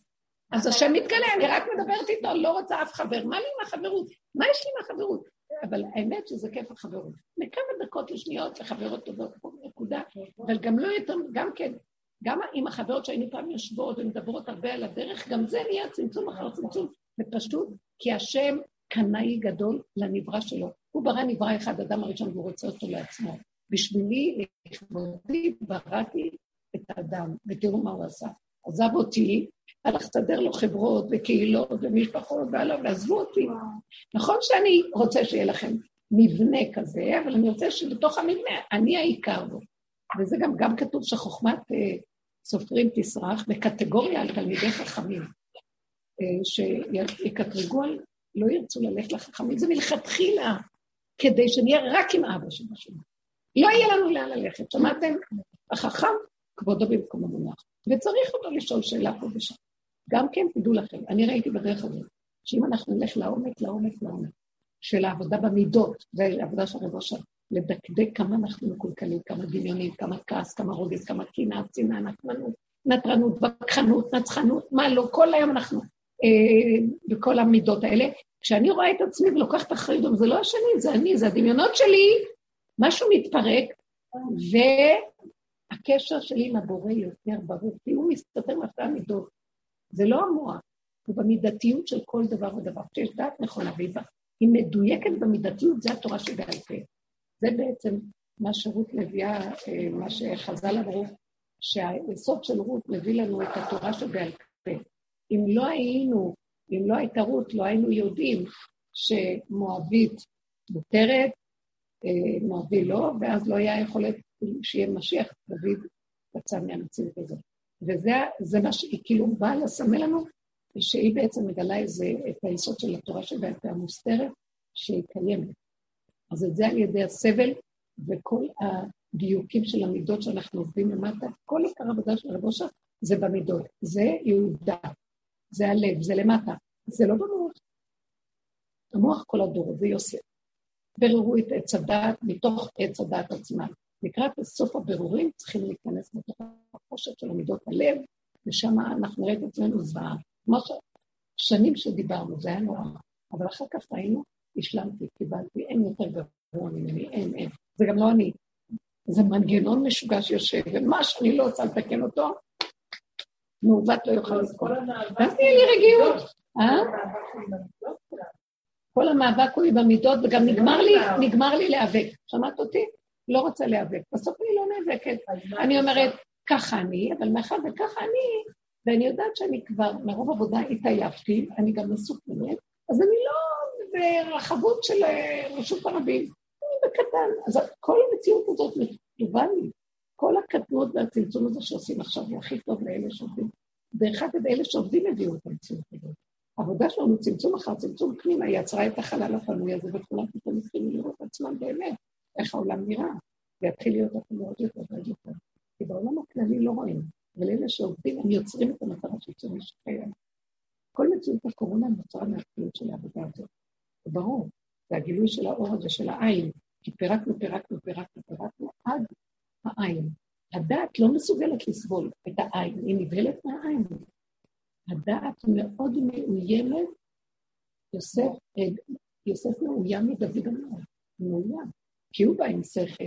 אז השם מתגלה, אני רק מדברת איתו, לא רוצה אף חבר. מה לי עם החברות? מה יש לי עם החברות? אבל האמת שזה כיף החברות. לכמה דקות לשניות לחברות טובות, נקודה. אבל גם לא יותר, גם כן, גם עם החברות שהיינו פעם יושבות ומדברות הרבה על הדרך, גם זה נהיה צמצום אחר צמצום, ופשוט כי השם קנאי גדול לנברא שלו. הוא ברא נברא אחד, אדם הראשון, והוא רוצה אותו לעצמו. בשבילי, לכבודי, בראתי את האדם, ותראו מה הוא עשה. עזב אותי, הלך לסדר לו חברות וקהילות ומשפחות, והלאה, ועזבו אותי. נכון שאני רוצה שיהיה לכם מבנה כזה, אבל אני רוצה שבתוך המבנה אני העיקר בו. וזה גם, גם כתוב שחוכמת אה, סופרים תסרח בקטגוריה על תלמידי חכמים, אה, שיקטרגו על, לא ירצו ללכת לחכמים, זה מלכתחילה, כדי שנהיה רק עם אבא של השני. לא יהיה לנו לאן ללכת, שמעתם? החכם, כבודו במקום המונח. וצריך אותו לשאול שאלה פה ושם. גם כן, תדעו לכם, אני ראיתי בדרך הזאת, שאם אנחנו נלך לעומק, לעומק, לעומק, של העבודה במידות, והעבודה של רבו שם, לדקדק כמה אנחנו מקולקלים, כמה דמיונים, כמה כעס, כמה רוגז, כמה קנאה, צנעה, נקמנות, נטרנות, וכחנות, נצחנות, מה לא, כל היום אנחנו אה, בכל המידות האלה. כשאני רואה את עצמי ולוקחת אחריות, זה לא השני, זה אני, זה הדמיונות שלי, משהו מתפרק, והקשר שלי עם הבורא יותר ברור, כי הוא מסתתר מאחורי המידות. זה לא המוח, הוא במידתיות של כל דבר ודבר. כשיש דעת נכונה והיא היא מדויקת במידתיות, זה התורה שבעל פה. זה בעצם מה שרות מביאה, אה, מה שחז"ל אמרו, שהיסוד של רות מביא לנו את התורה שבעל פה. אם לא היינו, אם לא הייתה רות, לא היינו יודעים שמואבית מותרת, אה, מואבי לא, ואז לא היה יכולת שיהיה משיח, דוד יצא מהמציאות הזאת. וזה מה שהיא כאילו באה לסמל לנו, שהיא בעצם מגלה איזה, את היסוד של התורה שבעל פה המוסתרת, שהיא קיימת. אז את זה על ידי הסבל וכל הדיוקים של המידות שאנחנו עובדים למטה, כל עיקר העבודה של רב אושר זה במידות. זה יהודה, זה הלב, זה למטה. זה לא במוח. המוח כל הדור, זה יוסף. בררו את עץ הדת מתוך עץ הדת עצמם. לקראת סוף הבירורים צריכים להיכנס לתוך החושך של עמידות הלב, ושם אנחנו נראה את עצמנו זוועה. כמו שנים שדיברנו, זה היה נורא. אבל אחר כך ראינו, השלמתי, קיבלתי, אין יותר גבוה ממני, אין, אין. זה גם לא אני. זה מנגנון משוגע שיושב, ומה שאני לא רוצה לתקן אותו, מעוות לא יוכל לזכור. תהיה לי רגיעות. אה? כל המאבק הוא במידות, וגם נגמר לי, נגמר לי להיאבק. שמעת אותי? לא רוצה להיאבק. בסוף אני לא נאבקת. אני אומרת, ככה אני, אבל מאחר וככה אני, ואני יודעת שאני כבר מרוב עבודה התעייפתי, אני גם מסוכנת, אז אני לא ברחבות של אה, רשות הרבים, אני בקטן. אז כל המציאות הזאת כתובה לי. כל הקטנות והצמצום הזה שעושים עכשיו הוא הכי טוב לאלה שעובדים. דרך אגב, אלה שעובדים הביאו את המציאות הזאת. העבודה שלנו, צמצום אחר צמצום פנימה, יצרה את החלל הפנוי הזה, וכולם פתאום התחילו לראות עצמם באמת, איך העולם נראה, ויתחיל להיות אפילו עוד יותר ועוד יותר. כי בעולם הכללי לא רואים, אבל אלה שעובדים, הם יוצרים את המטרה של צמצום שקיים. כל מציאות הקורונה נוצרה מהפעילות של העבודה הזאת. זה ברור, זה הגילוי של האור הזה, של העין, כי פירקנו, פירקנו, פירקנו, פירקנו, עד העין. הדעת לא מסוגלת לסבול את העין, היא נבהלת מהעין. הדעת מאוד מאוימת, יוסף, אה, יוסף מאוים מדוד המלך, מאוים, כי הוא בא עם שכל,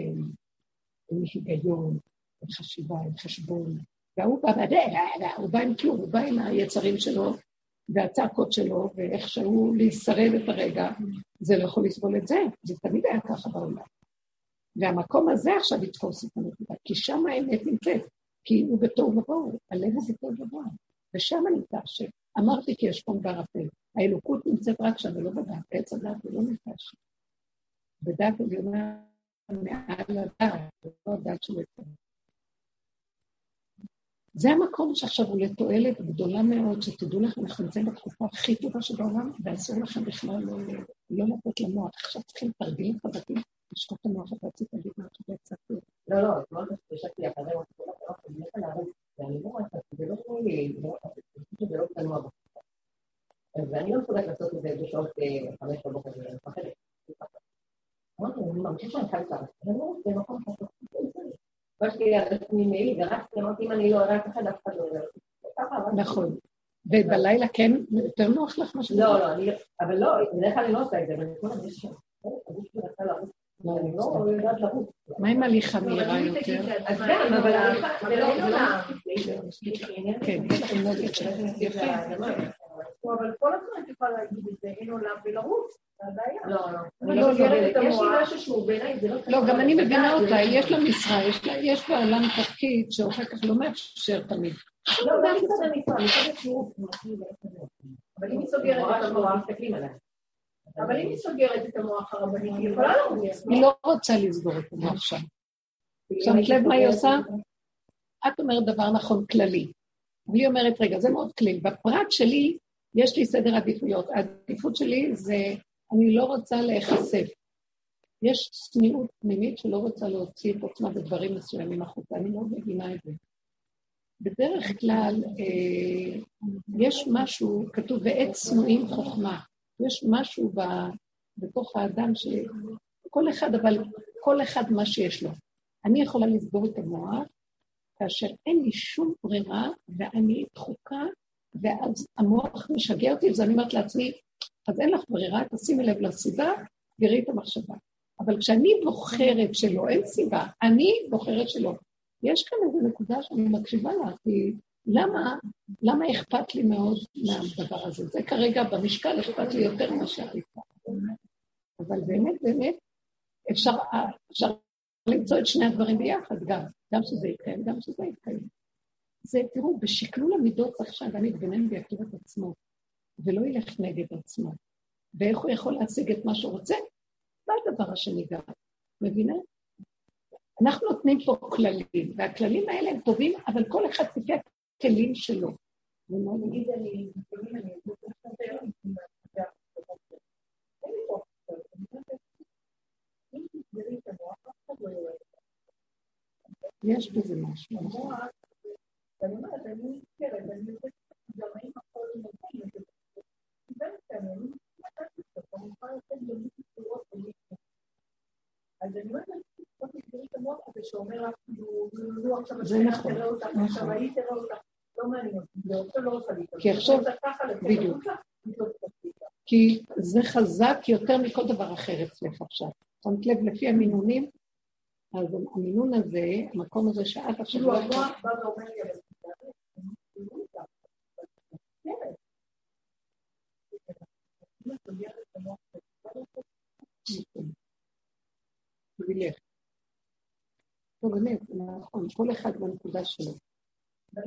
עם היגיון, עם חשיבה, עם חשבון, והוא בא, הוא בא עם כלום, הוא בא עם היצרים שלו והצעקות שלו, ואיך שהוא להישרד את הרגע, זה לא יכול לסבול את זה, זה תמיד היה ככה בעולם. והמקום הזה עכשיו יתפוס את הנקודה, כי שם האמת נמצאת, כי הוא בתוהו ובוהו, הלב הוא בתוהו ובוהו, ושם נמצא השם. אמרתי כי יש חום בערפל, האלוקות נמצאת רק שם ולא בדעת, עץ הדעת ולא נמצא שם. בדעת עליונה מעל הדעת, ולא הדעת של עצמו. זה המקום שעכשיו הוא לתועלת גדולה מאוד, שתדעו לכם, אנחנו נמצאים בתקופה הכי טובה שבעולם, ואסור לכם בכלל לא, לא לתת למוח. עכשיו צריכים תרגילים חזקים, לשחוט את המוח, אתה רצית להגיד משהו קצת... לא, לא, אתמול ישבתי אחרי ואני לא רואה זה, לא רואה לי, זה לא תנוע ואני לא מסוגלת לעשות את זה בשעות חמש בבוקר, אני מפחדת. אמרתי, אני מרגישה שאני חייבת לעשות, לא רוצה במקום כזה. באתי על עצמי מעיל ורצתי, אמרתי, אם אני לא אראה אף אחד, אף אחד לא יראה. נכון. ובלילה כן יותר נוח לך מה לא, לא, אבל לא, בדרך כלל אני לא עושה את זה, אבל אני כל הזמן שם. אני לא לרוץ. מה עם הליכה מהירה יותר? אז גם, אבל הליכה, זה לא. כן, נוגד שלכם. יפה. אבל כל הזמן את יכולה להגיד את זה, אין עולם ולרוץ. לא, לא. לא לא... לא, גם אני מבינה אותה, יש לה משרה, יש בעולם תפקיד שאחר כך לא מאפשר תמיד. לא, גם מצד המשרה, מצד השירות. אבל אם היא סוגרת את המוח, מסתכלים עליה. אבל אם היא סוגרת את המוח הרבני, היא יכולה להרוויח. היא לא רוצה לסגור את המוח שם. שמת לב מה היא עושה? את אומרת דבר נכון כללי. והיא אומרת, רגע, זה מאוד כללי. בפרט שלי, יש לי סדר עדיפויות. העדיפות שלי זה, אני לא רוצה להיחשף. יש צניעות פנימית שלא רוצה להוציא את עצמה בדברים מסוימים החוצה. אני מאוד מבינה את זה. בדרך כלל, אה, יש משהו, כתוב, ועת צנועים חוכמה. יש משהו ב, בתוך האדם שכל אחד, אבל כל אחד מה שיש לו. אני יכולה לסגור את המוח, כאשר אין לי שום ברירה ואני דחוקה, ואז המוח משגע אותי, אז אני אומרת לעצמי, אז אין לך ברירה, תשימי לב לסיבה, תראי את המחשבה. אבל כשאני בוחרת שלא, אין סיבה, אני בוחרת שלא. יש כאן איזו נקודה שאני מקשיבה לה, כי למה, למה אכפת לי מאוד מהדבר הזה? זה כרגע במשקל אכפת לי יותר ממה שהאכפת. אבל באמת, באמת, אפשר, אפשר למצוא את שני הדברים ביחד גם, גם שזה יתקיים, גם שזה יתקיים. זה, תראו, בשקלול המידות צריך שהאדם יתגונן ויכיר את עצמו, ולא ילך נגד עצמו. ואיך הוא יכול להשיג את מה שהוא רוצה? זה הדבר השני גם, מבינה? אנחנו נותנים פה כללים, והכללים האלה הם טובים, אבל כל אחד לפי הכלים שלו. נגיד אני, יש בזה משהו. ואני אומרת, אני נזכרת, אני יודעת גם האם הכל מבין את זה. אני יכולה לתת במישהו צורות ומישהו. ושאומר לך, נו עכשיו זה השנה נכון, תראה אותך, נכון. עכשיו ההיא תראה אותך, לא מעניין אותי, עכשיו לא רוצה להתאבד. כי עכשיו- בדיוק. עצמך. כי זה חזק יותר מכל דבר אחר אצלך עכשיו. שמת לב, לפי המינונים, אז המינון הזה, המקום הזה שאת עכשיו... כאילו לא המוח בא ואומר לי, אבל תתאבד. כאילו, אותך. כן. אם את סוגרת את המוח, בשבילך. לא, באמת, זה נכון, כל אחד בנקודה שלו. לא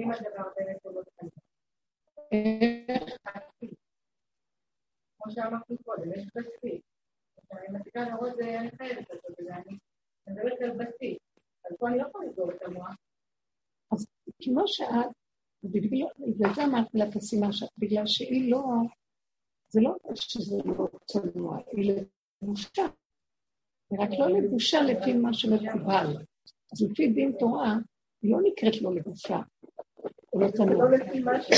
כמו שאמרתי קודם, יש בסיס. אני מפסיקה לראות זה, אני חייבת לעשות את זה, אני מדברת על בסיס. אז פה אני לא יכולה לסגור את המוח. כמו שאת, בגלל זה אמרתי לה תשימה שאת, בגלל שהיא לא, זה לא שזה לא צנוע, היא לבושה. היא רק לא לבושה לפי מה שמקובל. אז לפי דין תורה, היא לא נקראת לא לבושה. לא. לא לפי מה ש...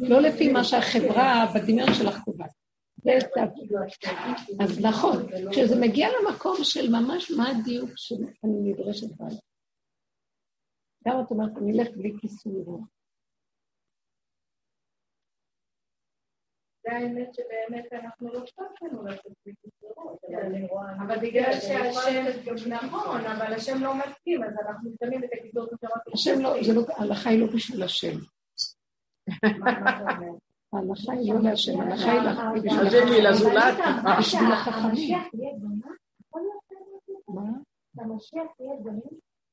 לא לפי מה שהחברה בדמיון שלך קובעת. אז נכון, כשזה מגיע למקום של ממש מה הדיוק שאני נדרשת בה. גם את אומרת, אני אלך בלי כיסוי רוח. זה האמת שבאמת אנחנו לא שכחנו לעשות בקיצורות. אבל בגלל שהשם, נכון, אבל השם לא מסכים, אז אנחנו שמים את שאמרתי. השם לא, זה לא, ההלכה היא לא בשביל השם. מה מה? ההלכה היא לא להשם, ההלכה היא היא בשביל לזולת? בשביל החכמים. המשיח יהיה בנה? יכול להיות מה? שהמשיח יהיה?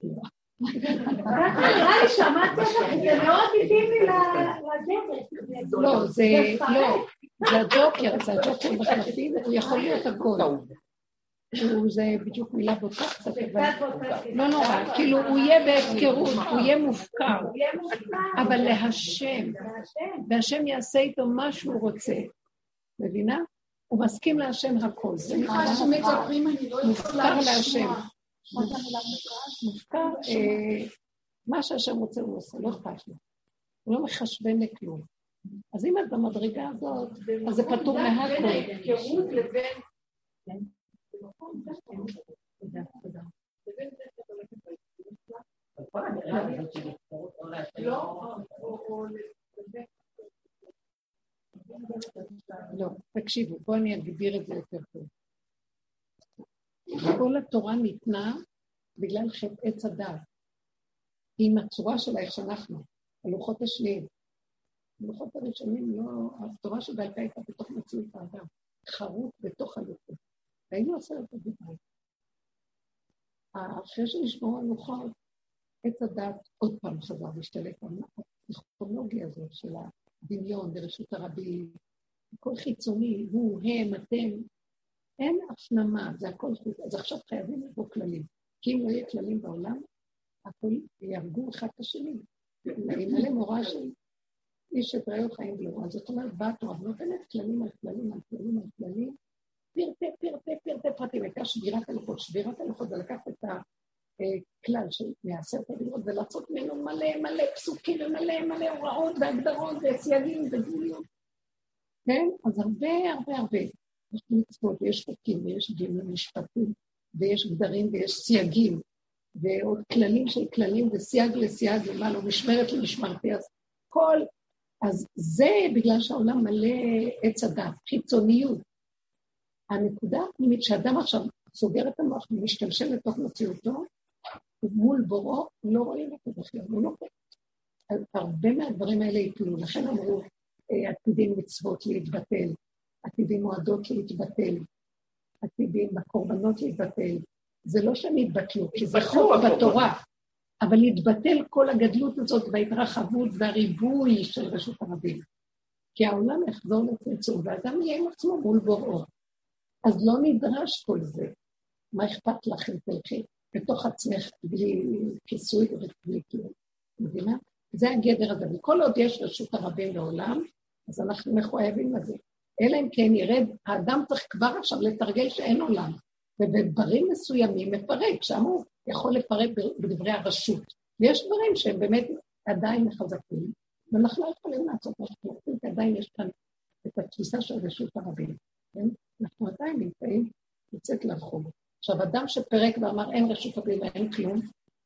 לא. נראה לי אותך, זה מאוד התאים לי לדרך. לא, זה, לא, זה הג'וקר, זה הג'וקר בחלפים, הוא יכול להיות הכל. זה בדיוק מילה בוטה קצת, אבל לא נורא, כאילו הוא יהיה בהפקרות, הוא יהיה מופקר, אבל להשם, והשם יעשה איתו מה שהוא רוצה, מבינה? הוא מסכים להשם הכל, זה נקרא מופקר להשם. מופקר, אה, מה שהשם רוצה הוא עושה, לא אכפת לו. הוא לא מחשבן לכלום. אז אם את במדרגה הזאת, אז זה פטור מהכל. ההפקרות לבין... התפרעות לא תקשיבו, בואו אני אגביר את זה יותר טוב. כל התורה ניתנה בגלל חטא עץ הדעת. עם הצורה שלה, איך שאנחנו, הלוחות השניים. הלוחות הראשונים לא, התורה שבעל פה הייתה בתוך מציאות האדם, חרוט בתוך הלוחות. והיינו עשרת הדברים. אחרי שנשמעו הלוחות, עץ הדת עוד פעם חזר להשתלט על הפסיכולוגיה הזאת של הדמיון ברשות הרבים, הכל חיצוני, הוא, הם, אתם, אין הפנמה, זה הכל חוץ. אז עכשיו חייבים לבוא כללים. כי אם לא יהיה כללים בעולם, הכל יהרגו אחד את השני. ימלא מורה של איש את רעיו חיים. אז זאת אומרת, באה התורה ונותנת כללים על כללים על כללים על כללים, פרטי פרטי פרטי פרטים, הייתה שבירת הלוחות. שבירת הלוחות זה לקחת את הכלל של מעשרת הדיברות ולעשות ממנו מלא מלא פסוקים ומלא מלא הוראות והגדרות וסייגים וגבוליות. כן? אז הרבה הרבה הרבה. יש מצוות ויש חוקים ויש דינים משפטים ויש גדרים ויש סייגים ועוד כללים של כללים וסייג לסייג ומה לא משמרת למשמרתי אז כל אז זה בגלל שהעולם מלא עץ הדת, חיצוניות. הנקודה הפנימית שאדם עכשיו סוגר את המוח ומשתלשל לתוך מציאותו, מול בוראו לא רואים אותו בכלל, הוא לא רואה. הרבה מהדברים האלה יפלו, לכן אמרו, אה, עתידים מצוות להתבטל, עתידים מועדות להתבטל, עתידים בקורבנות להתבטל. זה לא שהם יתבטלו, כי זה חוק בתורה, אבל להתבטל כל הגדלות הזאת וההתרחבות והריבוי של רשות הרבים. כי העולם יחזור לצמצום, ואדם יהיה עם עצמו מול בוראו. אז לא נדרש כל זה. מה אכפת לך אם תלכי בתוך עצמך בלי כיסוי ובלי כלום? מבינה? זה הגדר הזה. וכל עוד יש רשות הרבים בעולם, אז אנחנו מחויבים לזה. אלא אם כן ירד, האדם צריך כבר עכשיו לתרגל שאין עולם. ובדברים מסוימים מפרק, שם יכול לפרק בדברי הרשות. ויש דברים שהם באמת עדיין חזקים, ואנחנו לא יכולים לעשות מה שאנחנו רוצים, כי עדיין יש כאן את התפיסה של רשות הרבים. כן? אנחנו עדיין נמצאים לצאת לרחוב. עכשיו, אדם שפירק ואמר אין רשות הרבים ואין כלום,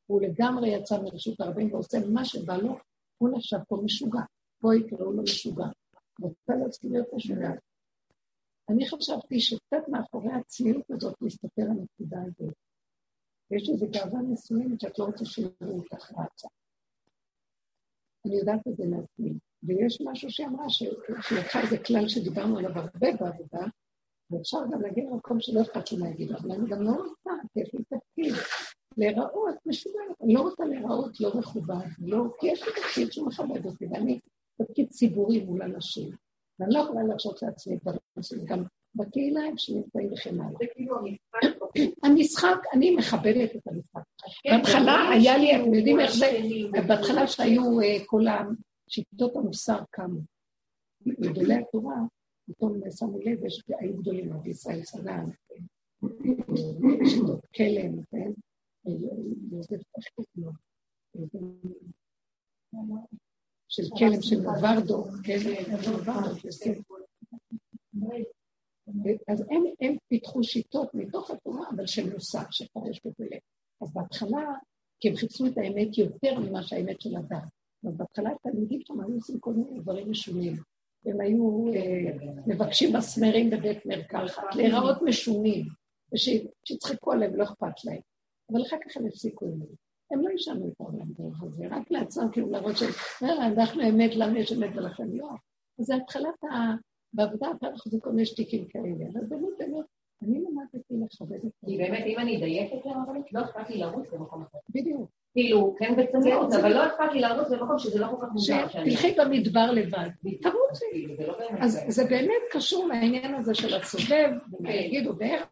הוא לגמרי יצא מרשות הרבים ועושה מה שבא לו, הוא נחשב פה משוגע. פה יקראו לו משוגע. רוצה לעצמי להיות משוגע. אני חשבתי שקצת מאחורי הצניעות הזאת מסתתר הנקודה הזאת. יש איזו גאווה מסוימת שאת לא רוצה שיראו אותך רצה. אני יודעת את זה מעצמי. ויש משהו שהיא אמרה, שהיא לקחה איזה כלל שדיברנו עליו הרבה בעבודה, ואפשר גם להגיד למקום שלא אכפת לי להגיד, אבל אני גם לא רוצה, כי יש לי תפקיד. להיראות משוגעת, אני לא רוצה להיראות לא מכובד, לא, כי יש לי תפקיד שמכבד אותי, ואני תפקיד ציבורי מול אנשים, ואני לא יכולה להרשות לעצמי דברים מסוימים, גם בקהילה הם שנמצאים וכן הלאה. כאילו המשחק, אני מכבדת את המשחק. בהתחלה היה לי, אתם יודעים איך זה, בהתחלה שהיו אה, כל שיטות המוסר קמו. גדולי התורה, פתאום שמו לב, היו גדולים, רבי ישראל סגן, שיטות כלם, כן? של כלם של נוברדו, כן, אז הם, הם פיתחו שיטות מתוך התורה, אבל של מוסר, שפרש בפלא. אז בהתחלה, כי הם חיפשו את האמת יותר ממה שהאמת של הדת. אז בהתחלה התלמידים שם היו עושים כל מיני דברים משונים. הם היו אה, מבקשים מסמרים בבית מרקחת, להיראות משונים, ושיצחקו עליהם, לא אכפת להם. אבל אחר כך הם הפסיקו עם זה. הם לא ישנו את העולם דרך הזה, רק לעצמם כאילו להראות ש... אנחנו אמת, למה יש אמת ולכן לא. אז זה התחלת. בעבודה אתה מחזיק כל מיני שטיקים כאלה, אבל באמת, באמת, אני למדתי לכבד את זה. כי באמת, אם אני אדייק את זה, לא אכפת לי לרוץ במקום אחר. בדיוק. כאילו, כן בצניעות, אבל לא אכפת לי לרוץ במקום שזה לא כל כך מוזר. תלכי במדבר לבד, תרוצי. כאילו, לא אז זה באמת קשור לעניין הזה של הסובב, כן. יגידו, ואיך,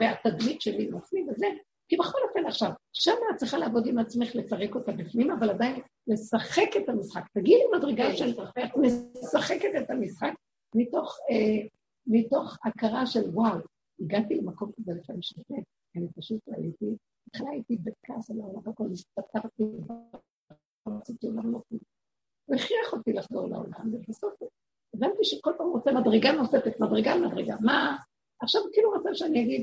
והתדמית שלי מפנים וזה, כי בכל אופן עכשיו, שם את צריכה לעבוד עם עצמך, לפרק אותה בפנים, אבל עדיין לשחק את המשחק. תגידי מדרגה כן, של את משחקת את המשחק מתוך, אה, מתוך הכרה של וואו, הגעתי למקום כזה לפעמים שווה, אני פשוט הייתי, בכלל הייתי בכעס על העולם, הכל הסתתרתי, רציתי עולם לא כלום. הוא הכריח אותי לחזור לעולם, ובסוף הבנתי שכל פעם הוא רוצה מדרגה נוספת, מדרגה מדרגה. מה? עכשיו כאילו רוצה שאני אגיד,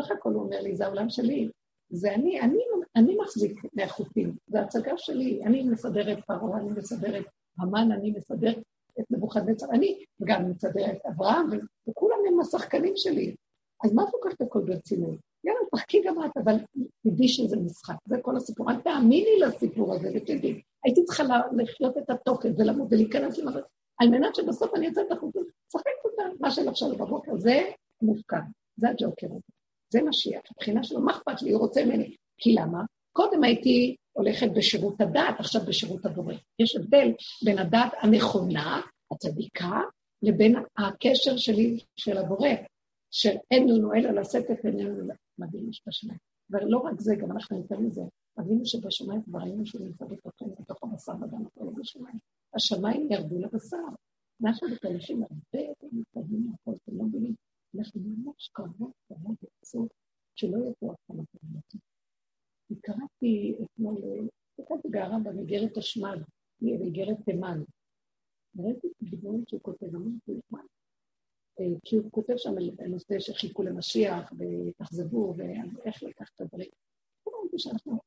סך הכל הוא אומר לי, זה העולם שלי, זה אני, אני, אני מחזיק מהחוטים, זה הצגה שלי, אני מסדרת פרעה, אני מסדרת המן, אני מסדרת את נבוכדנצר, אני גם מסדרת את אברהם, וכולם הם השחקנים שלי. אז מה את לוקחת הכל ברצינות? יאללה, תחכי גם את, אבל תדעי שזה משחק, זה כל הסיפור. אל תאמיני לסיפור הזה ותדעי. הייתי צריכה לחיות את התוכן ולמוד ולהיכנס למערכת, על מנת שבסוף אני אצא את החוטים, שחק אותה, מה שלחשב בבוקר, זה מופקד, זה הג'וקר הזה. זה משיח, מבחינה שלו, מה אכפת לי, הוא רוצה ממני. כי למה? קודם הייתי הולכת בשירות הדת, עכשיו בשירות הבורא. יש הבדל בין הדת הנכונה, הצדיקה, לבין הקשר שלי של הבורא, שאין לנו אלא לשאת את עינינו למדהים בשמיים. ולא רק זה, גם אנחנו יותר מזה, אבינו שבשמיים כבר ראינו שהוא נמצא בתוכנו, בתוך הבשר ודם הכל בשמיים. השמיים ירדו לבשר. אנחנו בתהליכים הרבה יותר מתקדמים מהכל, אתם לא מבינים. אנחנו ממש קרבות קרבות בקיצור, שלא יהיה פה אף אחד מהפרמטים. קראתי אתמול, קראתי במגרת השמד, מאיגרת תימן. ראיתי את הדברים שהוא כותב, אמרתי, מה? כי הוא כותב שם על נושא שחיכו למשיח, והתאכזבו, ואיך לקח את הדברים. אמרתי שאנחנו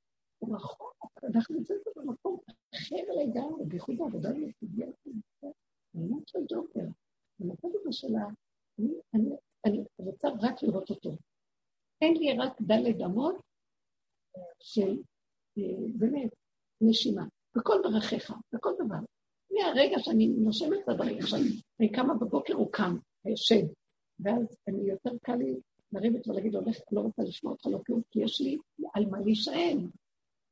רחוק, אנחנו נמצאים במקום אחר לגמרי, בייחוד העבודה בסוגיה ממש של ג'וקר. במצב הזה של ה... אני רוצה רק לראות אותו. אין לי רק דלת אמות של אה, באמת נשימה, דרכיך, בכל דבר. מהרגע שאני נושמת את הדברים, עכשיו, אני קמה בבוקר, הוא קם, ישן, ואז אני יותר קל לי לרדת ולהגיד, הולך, לא רוצה לשמוע אותך לא כלום, כי יש לי על מה להישען.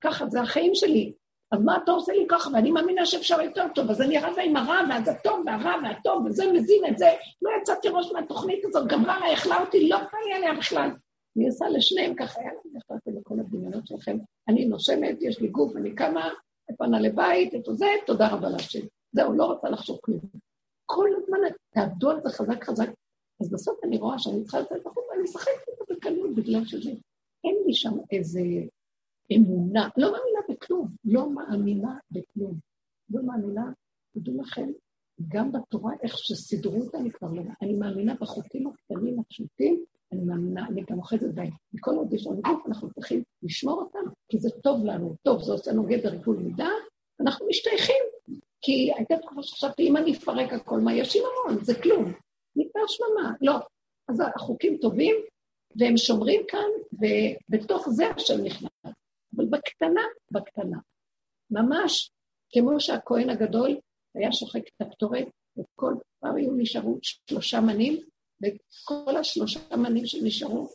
ככה, זה החיים שלי. אז מה אתה עושה לי ככה? ואני מאמינה שאפשר יותר טוב, אז אני רבה עם הרע, ואז הטוב, והרע והטוב, וזה מזין את זה. לא יצאתי ראש מהתוכנית הזאת, גמרה לה, אכלה אותי, לא בא לי עליה בכלל. אני עושה לשניהם ככה, יאללה, נכנסתי לכל הדמיונות שלכם. אני נושמת, יש לי גוף, אני קמה, פנה לבית, את זה, תודה רבה להשם. זהו, לא רוצה לחשוב כלום. כל הזמן תעבדו על זה חזק חזק. אז בסוף אני רואה שאני צריכה לצאת החוצה, ואני משחקת זה בקלות בגלל שזה. אין לי שם איזה אמונה, לא מאמינה בכלום, לא מאמינה בכלום. לא מאמינה, תדעו לכם, גם בתורה, איך שסידרו אותה, אני כבר לא... אני מאמינה בחוקים הקטנים, הפשוטים, אני מאמינה, אני גם אוחזת בהם. מכל עוד יש לנו גוף, אנחנו צריכים לשמור אותם, כי זה טוב לנו, טוב, זה עושה לנו גדר גבול מידה, אנחנו משתייכים. כי הייתה תקופה שחשבתי, אם אני אפרק הכל, מה יש עם המון? זה כלום. נקרא שממה. לא. אז החוקים טובים, והם שומרים כאן, ובתוך זה השם נכנס. אבל בקטנה, בקטנה. ממש כמו שהכהן הגדול היה שוחק את הפטורת, וכל פעם היו נשארו שלושה מנים, וכל השלושה מנים שנשארו,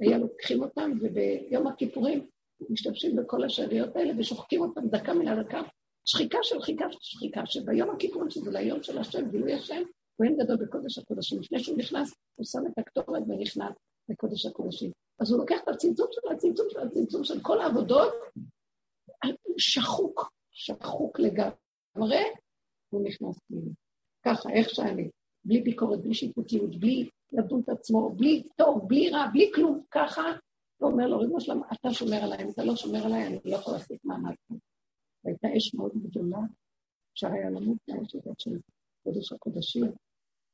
היה לוקחים אותם, וביום הכיפורים משתמשים בכל השאריות האלה ושוחקים אותם דקה מן הדקה. שחיקה של שחיקה של שחיקה, שביום הכיפורים, שזה ליום של השם, גילוי השם, כהן גדול בקודש הקודשים. לפני שהוא נכנס, הוא שם את הקטורת ונכנס לקודש הקודשים. אז הוא לוקח את הצמצום של הצמצום של הצמצום של כל העבודות, שחוק, שחוק לגמרי, הוא נכנס פנימה. ככה, איך שאני, בלי ביקורת, בלי שיפוטיות, בלי לדון את עצמו, בלי טוב, בלי רע, בלי כלום, ככה, הוא אומר לו, ריבונו שלמה, אתה שומר עליי, אם אתה לא שומר עליי, אני לא יכול להחזיק מעמד. והייתה אש מאוד גדולה, אפשר היה למות מהאש הזאת של קודש הקודשים,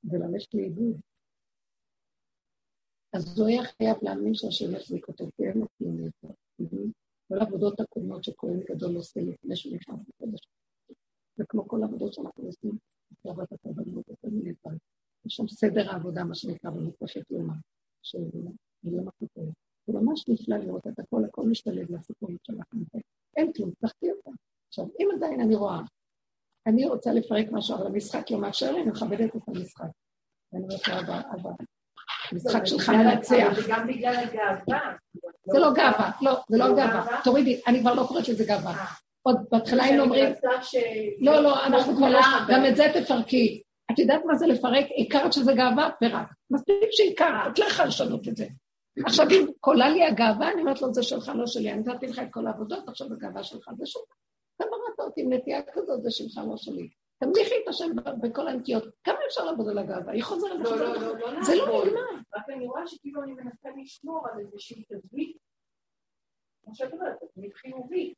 וללכת לאיבוד. אז הוא היה חייב להאמין שהשם יחזיק אותו, כי אין לו כלום יותר. כל העבודות הקודמות שכהן גדול עושה לפני שהוא נכנס לקודש. וכמו כל העבודות שאנחנו עושים, בעבודת הקורבנות. יש שם סדר העבודה, מה שנקרא, במתפשט יומא, של יום הכיפורים. זה ממש נפלא לראות את הכל, הכל משתלב לסיפורים שלכם. אין כלום, תחכי אותם. עכשיו, אם עדיין אני רואה, אני רוצה לפרק משהו, אבל המשחק לא מאפשר לי, אני מכבדת את המשחק. ואני אומרת לו, אבל המשחק שלך מנצח. זה גם בגלל הגאווה. זה לא גאווה, לא, זה לא גאווה. תורידי, אני כבר לא קוראת לזה גאווה. אה. עוד בהתחלה היינו אומרים, לא, לא, אנחנו כבר לא, גם את זה תפרקי. את יודעת מה זה לפרק? הכרת שזה גאווה? פירק. מספיק שהכרת, את לא יכולה לשנות את זה. עכשיו, אם קולה לי הגאווה, אני אומרת לו, זה שלך, לא שלי. אני נתתי לך את כל העבודות, עכשיו הגאווה שלך, זה שלך. אתה בראת אותי עם נטייה כזאת, זה שלך, לא שלי. תמליכי את השם בכל הנטיות. כמה אפשר לעבוד על הגאווה? היא חוזרת לא, לא, לא, לא זה לא נגמר. רק אני רואה שכאילו אני מנסה לשמור על איזושהי תדמית. כמו שאת אומרת, תדמית חיובית.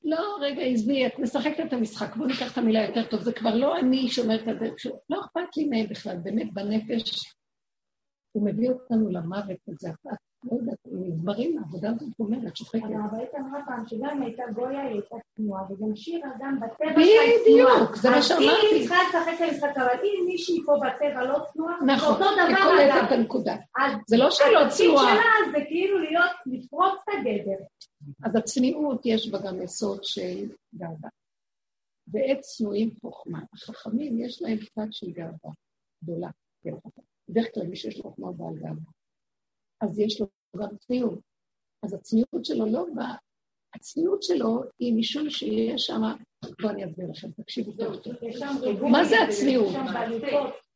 לא, רגע, עזבי, את משחקת את המשחק, בואו ניקח את המילה יותר טוב, זה כבר לא אני שומרת את זה, לא אכפת לי מהם בכלל, באמת, בנפש, הוא מביא אותנו למוות הזה, את לא יודעת, נדברים, העבודה הזאת אומרת, שוחקת. אבל הרבנית אמרה פעם שגם אם הייתה גויה, היא הייתה צנועה, וגם שירה גם בטבע בדיוק, זה מה שאמרתי. אז היא צריכה לשחק על משחק, אבל אם מישהי פה בטבע לא צנועה, זה נכון, היא קולטת. את הנקודה. זה לא שהיא לא התפקיד. שלה זה כאילו להיות, לפרוץ את הגדר. אז הצניעות יש בה גם יסוד של גאווה. ועת צנועים חוכמה. החכמים יש להם קצת של גאווה גדולה. בדרך כלל מי שיש לו חוכמה בעל גאווה. אז יש לו גם צניעות. אז הצניעות שלו לא באה, הצניעות שלו היא משום שיש שם, בואו אני אסביר לכם, תקשיבו טוב. מה זה הצניעות?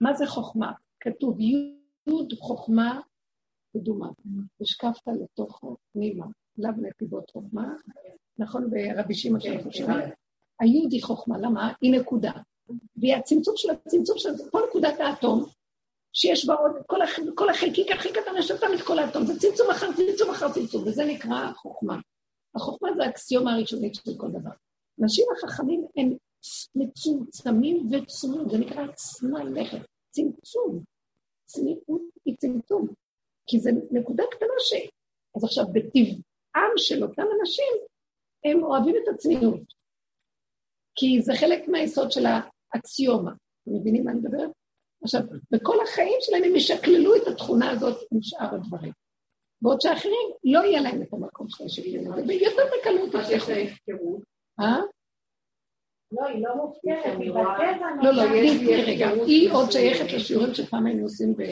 מה זה חוכמה? כתוב י' חוכמה קדומה. השקפת לתוכו פנימה, לאו נתיבות חוכמה. נכון, ברבי שמעון שאנחנו שומעים? היוד היא חוכמה, למה? היא נקודה. והיא הצמצום של הצמצום של כל נקודת האטום, שיש בה עוד, כל, הח, כל החלקיק הכי קטן יש תמיד כל האטום, זה צמצום אחר צמצום אחר צמצום, וזה נקרא חוכמה. החוכמה זה האקסיומה הראשונית של כל דבר. אנשים החכמים הם מצומצמים וצנועים, זה נקרא צנע לכת, צמצום. צניעות היא צמצום, כי זו נקודה קטנה ש... אז עכשיו, בטבעם של אותם אנשים, הם אוהבים את הצניעות. כי זה חלק מהיסוד של האקסיומה. אתם מבינים מה אני מדברת? עכשיו, בכל החיים שלהם הם ישקללו את התכונה הזאת עם שאר הדברים. בעוד שאחרים, לא יהיה להם את המקום של השקלול הזה, ויותר בקלות יצליחו. אה? לא, היא לא מופקרת, היא בטבע. לא, לא, רגע, היא עוד שייכת לשיעורים שפעם היינו עושים ב...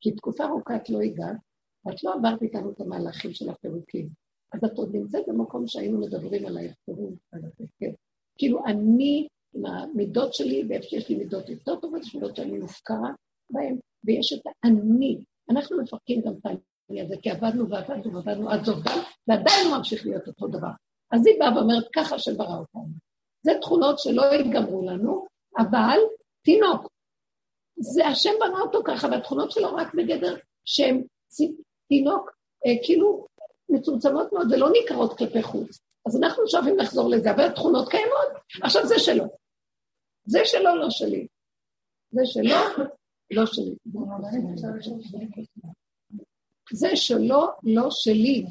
כי תקופה ארוכה את לא הגעת, ואת לא עברת איתנו את המהלכים של הפירוקים. אז את עוד נמצאת במקום שהיינו מדברים על ההפקרות, על ההפקר. כאילו, אני, עם המידות שלי, ואיפה שיש לי מידות יותר טובות, יש מידות שאני מופקרה בהן, ויש את האני. אנחנו מפרקים גם את האני הזה, כי עבדנו ועבדנו ועבדנו עד זוב דם, ועדיין הוא ממשיך להיות אותו דבר. אז היא באה ואומרת, ככה שברא אותנו. זה תכונות שלא ייגמרו לנו, אבל תינוק. זה השם בנה אותו ככה, והתכונות שלו רק בגדר צי- תינוק, אה, כאילו מצומצמות מאוד ולא ניכרות כלפי חוץ. אז אנחנו שואפים לחזור לזה, אבל התכונות קיימות, עכשיו זה שלו. זה שלו, לא שלי. זה שלו, לא שלי. זה שלו, לא שלי.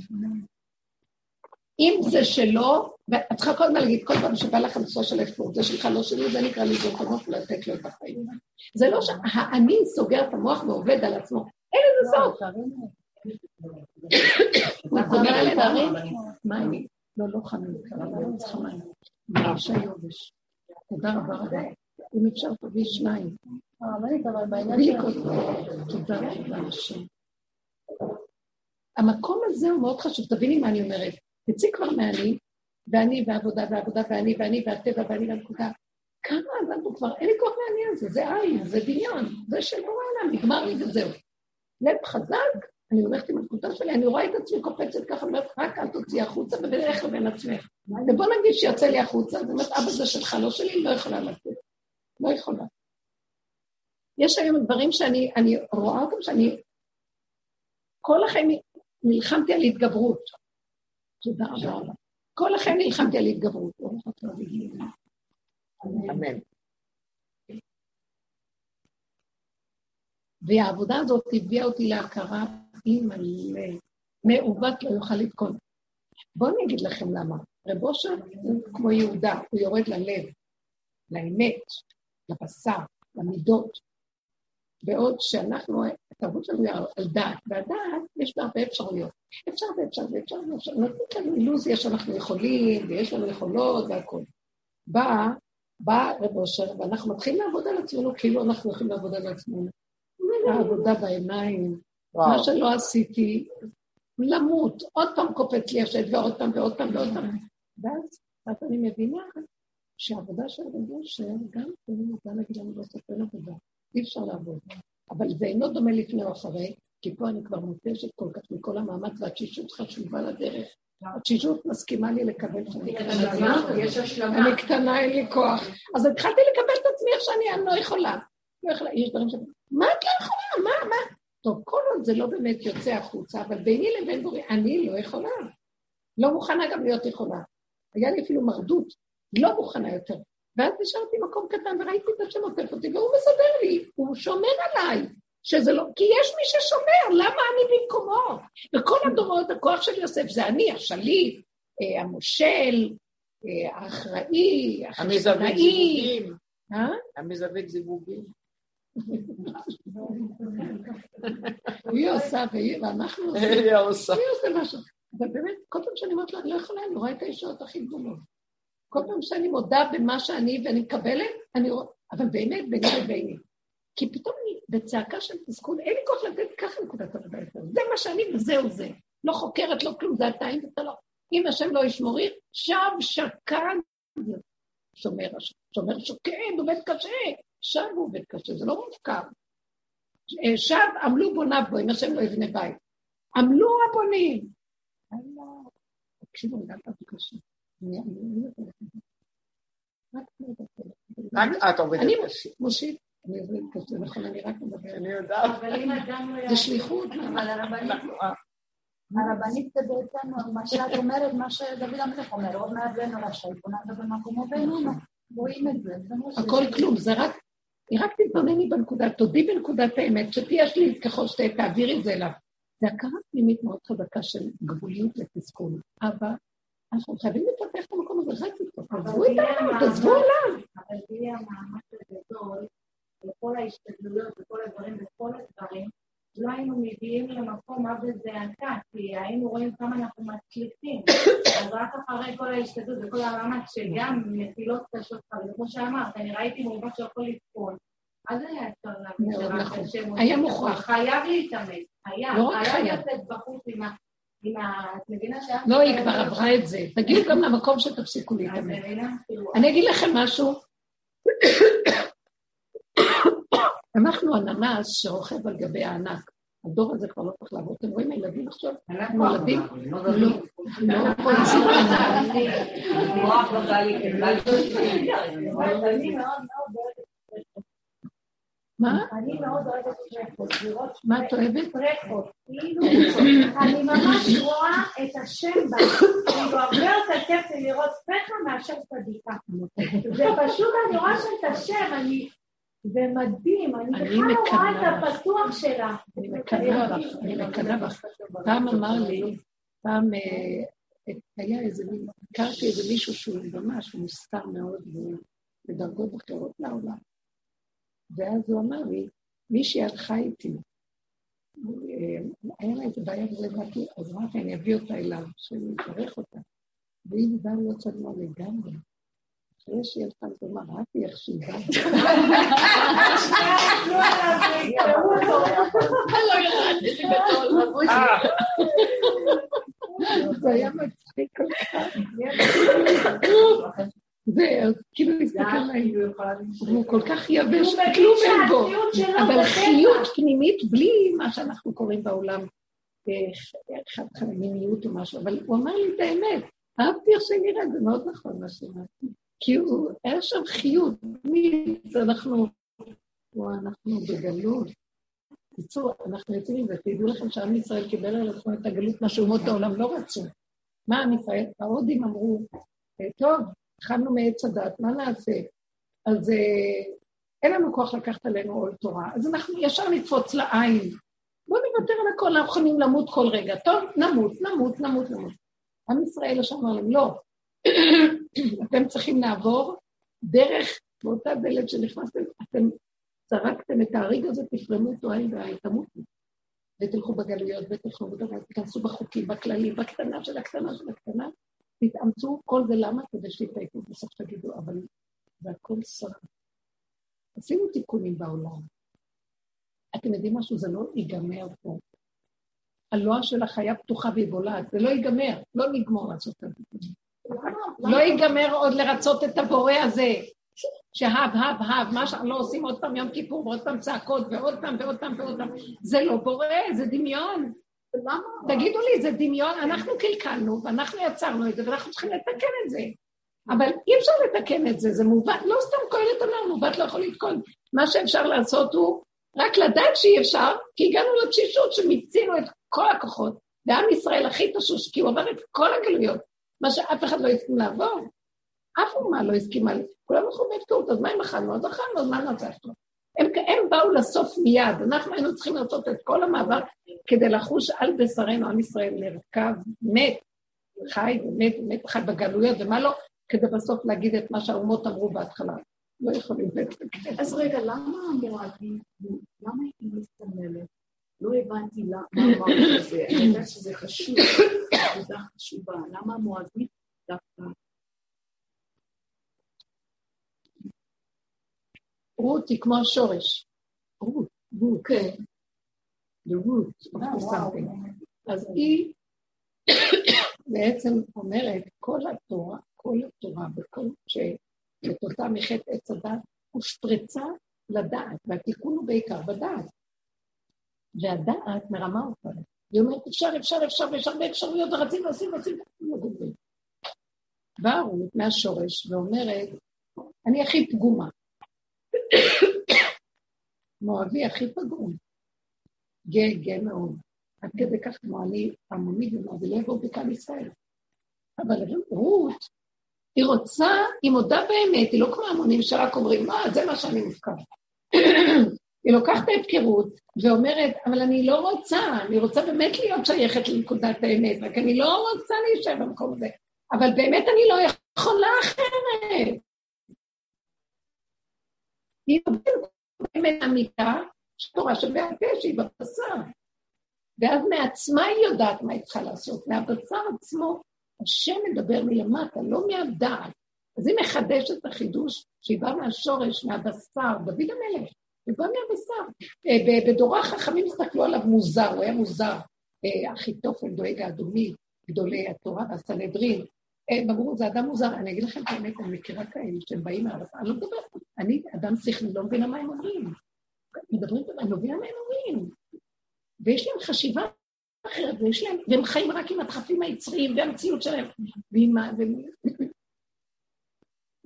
אם זה שלו, ואת צריכה כל הזמן להגיד, כל פעם שבא לך הנושא של האפשרות, זה שלך לא שלי, זה נקרא לזרוק המוח ולתת לו את החיים. זה לא שהאני סוגר את המוח ועובד על עצמו. אין לזה סוף. מה אני? לא, לא חמים, לא צריכה מים. מרשה יובש. תודה רבה רבה. אם אפשר תביא שניים. תודה רבה השם. המקום הזה הוא מאוד חשוב, תביני מה אני אומרת. תצאי כבר מאני, ואני והעבודה והעבודה ואני ואני והטבע ואני והנקודה. כמה אנחנו כבר, אין לי כוח מהעני הזה, זה עין, זה דמיון, זה של בורא עולם, נגמר לי וזהו. לב חזק, אני הולכת עם הנקודה שלי, אני רואה את עצמי קופצת ככה, אומרת, רק אל תוציאי החוצה ובדרך לבין עצמך. ובוא נגיד שיוצא לי החוצה, זאת אומרת, אבא זה שלך, לא שלי, לא יכולה לתת. לא יכולה. יש היום דברים שאני רואה אותם, שאני כל החיים נלחמתי על התגברות. תודה רבה. כל החיים נלחמתי על התגברות. אמן. והעבודה הזאת הביאה אותי להכרה אימא'לה, מעוות לא יוכל לתקון. בואו אני אגיד לכם למה. רב אושר הוא כמו יהודה, הוא יורד ללב, לאמת, לבשר, למידות. בעוד שאנחנו, התרבות שלנו היא על דעת, והדעת יש בה הרבה אפשרויות. אפשר ואפשר ואפשר ואפשר, נותנים לנו אילוזיה שאנחנו יכולים, ויש לנו יכולות והכול. בא, בא רב אושר, ואנחנו מתחילים לעבוד על עצמנו כאילו אנחנו יכולים לעבוד על עצמנו. העבודה בעיניים, מה שלא עשיתי, למות, עוד פעם קופץ לי השד ועוד פעם ועוד פעם ועוד פעם. ואז, אז אני מבינה שהעבודה של רב אושר, גם כן, רוצה להגיד לנו בסוף אין עבודה. אי אפשר לעבוד. אבל זה אינו דומה לפני או אחרי, כי פה אני כבר מותשת כל כך מכל המאמץ והתשישות חשובה לדרך. התשישות מסכימה לי לקבל שאני קטנה. אני קטנה, אין לי כוח. אז התחלתי לקבל את עצמי איך שאני, אני לא יכולה. לא יכולה. יש דברים ש... מה את לא יכולה? מה, מה? טוב, כל עוד זה לא באמת יוצא החוצה, אבל ביני לבין בורי, אני לא יכולה. לא מוכנה גם להיות יכולה. היה לי אפילו מרדות, לא מוכנה יותר. ואז נשארתי מקום קטן וראיתי את השם עוטף אותי, והוא מסדר לי, הוא שומר עליי. שזה לא, כי יש מי ששומר, למה אני במקומו? בכל הדורות הכוח של יוסף זה אני, השליט, אה, המושל, אה, האחראי, החשבונאי. המזווג זיווגים. היא עושה ואנחנו עושים. היא עושה. היא עושה משהו. אבל באמת, כל פעם שאני אומרת לה, אני לא יכולה, אני רואה את הישועות הכי גדולות. כל פעם שאני מודה במה שאני ואני מקבלת, אני רואה, אבל באמת ביני לביני. כי פתאום אני בצעקה של תסכול, אין לי כוח לתת ככה נקודת עבודה יותר. זה מה שאני וזהו זה. לא חוקרת, לא כלום, זה אתה, אם אתה לא. אם השם לא ישמורי, שב שקד. שומר, שומר שוקד, עובד קשה. שב הוא עובד קשה, זה לא מופקר. שב עמלו בוניו בו, אם השם לא יבנה בית. עמלו הבונים. תקשיבו, גם את קשה. רק את עובדת קשה. אני מושיט, אני עובדת קשה, נכון, אני רק מדברת. אני יודעת. זה שליחות. אבל הרבנית זה בעצם מה שאת אומרת, מה שדוד המלך אומר, עוד מעט בן רשאי, פונה במקומו ואיננו. רואים את זה. הכל כלום, זה רק, היא רק תתבונני בנקודה, תודי בנקודת האמת, שתהיה שלי ככל שתעבירי את זה אליו. זה הכרה פנימית מאוד חזקה של גבוליות ותסכול. אבל אנחנו חייבים לפתח את המקום הזה, רק תעזבו איתנו, תעזבו עליו. אבל תראי המאמץ הגדול, וכל ההשתדלויות וכל הדברים וכל הדברים, לא היינו מביאים למקום אב וזעקה, כי היינו רואים כמה אנחנו מצליחים. אז רק אחרי כל ההשתדלות וכל המאמץ, שגם נפילות קשות, וכמו שאמרת, אני ראיתי מורגש שיכול לבחון. אז היה אפשר להגיד שרק היה מוכרח. חייב להתאמץ, חייב, לא רק חייב חייב. לצאת בחוץ עם ה... לא, היא כבר עברה את זה. תגידו גם למקום שתפסיקו להתאמן. כאילו, אני אגיד לכם משהו. אנחנו הננס שרוכב על גבי הענק. הדור הזה כבר לא צריך לעבוד. אתם רואים הילדים עכשיו? נולדים? לא, לא פולצים אני מאוד מאוד אוהבת מה? אני מאוד אוהבת לראות מה את אוהבת? טרחות, כאילו, אני ממש רואה את השם בה, כאילו הרבה יותר כיף לי לראות פחה מאשר צדיקה. זה פשוט, אני רואה שאת השם, אני, זה מדהים, אני בכלל לא רואה את הפתוח שלה. אני מקנאה בך, אני מקנאה בך. פעם אמר לי, פעם אה, היה איזה הכרתי איזה מישהו שהוא ממש מוסתר מאוד, והוא בדרגות אחרות לעולם. ואז הוא אמר לי, מישהי הלכה איתי, אה, היה לה איזה בעיה וזה באתי, אז אמרתי, אני אביא אותה אליו, שאני אברך אותה. והיא דיברה להיות צנוע לגמרי. שהיא הלכה, אז הוא אמר, ראיתי איך שהיא באה. זה היה מצחיק כל כך. זה, כאילו להסתכל עליי, הוא כל כך יבש, כלום אין בו. אבל חיות פנימית בלי מה שאנחנו קוראים בעולם חד מיניות או משהו, אבל הוא אמר לי את האמת, אהבתי איך נראית, זה מאוד נכון מה שאמרתי. כי הוא, היה שם חיות, אנחנו, אנחנו בגלות. בקיצור, אנחנו יוצאים מזה, תדעו לכם שעם ישראל קיבל על עצמו את הגלות, מה שאומות העולם לא רצו. מה עם ישראל? ההודים אמרו, טוב, התחלנו מעץ הדת, מה נעשה? אז אה, אין לנו כוח לקחת עלינו עול תורה, אז אנחנו ישר נקפוץ לעין. בואו נוותר על הכל, אנחנו יכולים למות כל רגע. טוב, נמות, נמות, נמות, נמות. עם ישראל עכשיו אמר להם, לא, אתם צריכים לעבור דרך, באותה דלת שנכנסתם, אתם זרקתם את ההריג הזה, תפרמו אותו עין ועין, תמותו. ותלכו בגלויות, ותלכו בדבר, תיכנסו בחוקים, בכללים, בקטנה של הקטנה של הקטנה, תתאמצו, כל זה למה? כדי שתתעייפו בסוף תגידו, אבל זה הכל שרה. עשינו תיקונים בעולם. אתם יודעים משהו? זה לא ייגמר פה. הלוע של החיה פתוחה והיא בולעת, זה לא ייגמר, לא נגמור לעשות את התיקונים. לא ייגמר עוד לרצות את הבורא הזה, שהב, הב, הב, מה שאנחנו לא עושים עוד פעם יום כיפור ועוד פעם צעקות ועוד פעם ועוד פעם ועוד פעם, זה לא בורא, זה דמיון. תגידו לי, זה דמיון, אנחנו קלקלנו ואנחנו יצרנו את זה ואנחנו צריכים לתקן את זה. אבל אי אפשר לתקן את זה, זה מובן, לא סתם כהנת אמר, מובן לא יכול לתקון. מה שאפשר לעשות הוא רק לדעת שאי אפשר, כי הגענו לתשישות שמיצינו את כל הכוחות, ועם ישראל הכי תשוש, כי הוא עבר את כל הגלויות, מה שאף אחד לא הסכים לעבור. אף אומה לא הסכימה, כולם הלכו בהפקרות, אז מה אם אכלנו? אז אכלנו, אז מה נצחנו? הם, הם באו לסוף מיד, אנחנו היינו צריכים לעשות את כל המאבק כדי לחוש על בשרנו, עם ישראל נרכב, מת, חי ומת, מת חי בגלויות ומה לא, כדי בסוף להגיד את מה שהאומות אמרו בהתחלה. לא יכולים לתקן. אז רגע, למה המואבים, למה היא מסתמלת? לא הבנתי מה אמרת זה, אני יודעת שזה חשוב, עבודה חשובה. למה המואבים דווקא? רות היא כמו השורש. רות, רות. כן. The root of something. אז היא בעצם אומרת, כל התורה, כל התורה, וכל שתוצאה מחטא עץ הדת, הושפרצה לדעת, והתיקון הוא בעיקר בדעת. והדעת מרמה אותנו. היא אומרת, אפשר, אפשר, אפשר, ויש הרבה אפשרויות, ורצים, ועושים, ועושים, לא גומרים. באה רות מהשורש ואומרת, אני הכי פגומה. מואבי הכי פגום. גאה, גאה מאוד. עד כדי כך כמו אני עמוני ומואבי לא יבואו בקהל ישראל. אבל רות, היא רוצה, היא מודה באמת, היא לא כמו המונים שרק אומרים, מה, זה מה שאני מופקר. היא לוקחת ההפקרות ואומרת, אבל אני לא רוצה, אני רוצה באמת להיות שייכת לנקודת האמת, רק אני לא רוצה להישאר במקום הזה. אבל באמת אני לא יכולה אחרת. היא באמת אמיתה, תורה שבעל פה שהיא בבשר. ואז מעצמה היא יודעת מה היא צריכה לעשות. מהבשר עצמו, השם מדבר מלמטה, לא מהדעת. אז היא מחדשת את החידוש שהיא באה מהשורש, מהבשר, דוד המלך, באה מהבשר. אה, בדורי החכמים הסתכלו עליו מוזר, הוא היה מוזר. אה, אחיתופל דואג האדומי, גדולי התורה והסנהדרין. הם אמרו, זה אדם מוזר. אני אגיד לכם את האמת, אני מכירה כאלה שהם באים מהבשר, אני לא מדברת, אני אדם שכלי, לא מבינה מה הם אומרים. מדברים, אני לא מבינה מה הם אומרים. ויש להם חשיבה אחרת, ויש להם, והם חיים רק עם הדחפים היצריים והמציאות שלהם, ועם ה...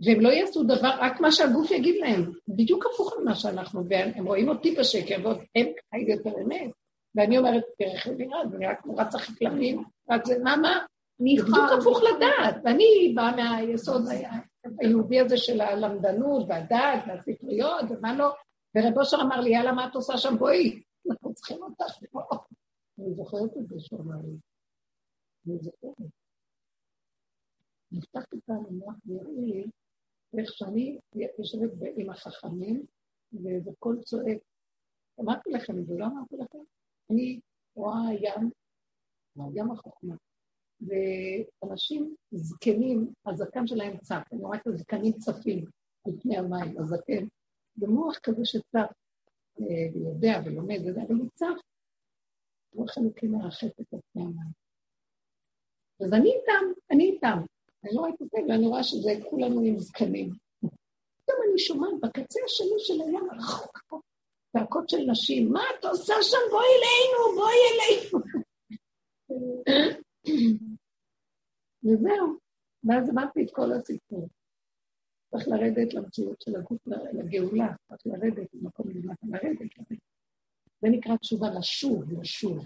והם לא יעשו דבר, רק מה שהגוף יגיד להם, בדיוק הפוך ממה שאנחנו, והם רואים אותי בשקר, ועוד הם חיים יותר אמת. ואני אומרת, תראה ובירד, ואני רק רץ הכי כלבים, רק זה, מה, מה? בדיוק הפוך לדעת, ואני באה מהיסוד היהודי הזה של הלמדנות והדעת והספריות, ומה לא, ורב אושר אמר לי, יאללה, מה את עושה שם? בואי, אנחנו צריכים אותך פה. אני זוכרת את זה שהוא אמר לי. אני זוכרת. נפתחתי פעם המוח והראו לי איך שאני יושבת עם החכמים, ואיזה קול צועק. אמרתי לכם את זה, לא אמרתי לכם? אני רואה ים, ים החוכמה, ואנשים זקנים, הזקן שלהם צף, אני רואה את הזקנים צפים על פני המים, הזקן, במוח כזה שצף, אה, ויודע ולומד, אבל הוא צף, רוח אלוקים מרחפת על פני המים. אז אני איתם, אני איתם. אני לא רואה את זה, ואני רואה שזה כולנו עם זקנים. פתאום אני שומעת בקצה השני של הים, רחוק, צעקות של נשים, מה את עושה שם? בואי אלינו, בואי אלינו. וזהו. ואז אמרתי את כל הסיפור. צריך לרדת למציאות של הגוף, לגאולה, צריך לרדת למקום למטה, לרדת. זה נקרא תשובה, לשוב, לשוב.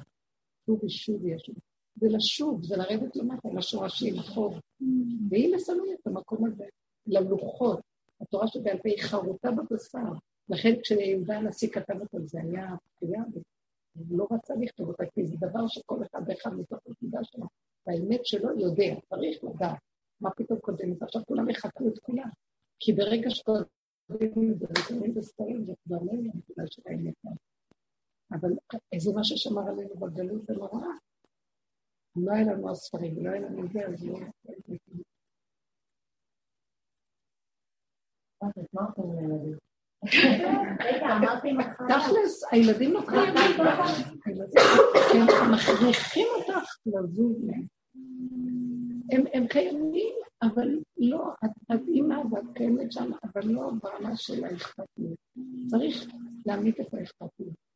שוב ושוב ישוב. זה לשוב, זה לרדת למטה, לשורשים, לחוב. והיא מסמנת את המקום הזה, ללוחות. התורה שבעל פה היא חרוטה בבשר. לכן כשיהודה הנשיא כתב אותה, זה היה בחייה, הוא לא רצה לכתוב אותה, כי זה דבר שכל אחד ואחד מתוך הנקודה שלו, והאמת שלו יודע, צריך לדעת. מה פתאום קודם? עכשיו כולם יחקו את כולם. כי ברגע את זה וקוראים בספרים, זה כבר לא יהיה הנקודה של האמת. אבל איזה מה ששמר עלינו בגלות זה נורא. לא היה לנו הספרים, לא היה לנו זה, אז לא... תכלס, הילדים לא קיימים. הם מכריחים אותך לזוז. הם קיימים, אבל לא, את אימא ואת קיימת שם, אבל לא ברמה של האכפתיות. צריך להעמיד את האכפתיות.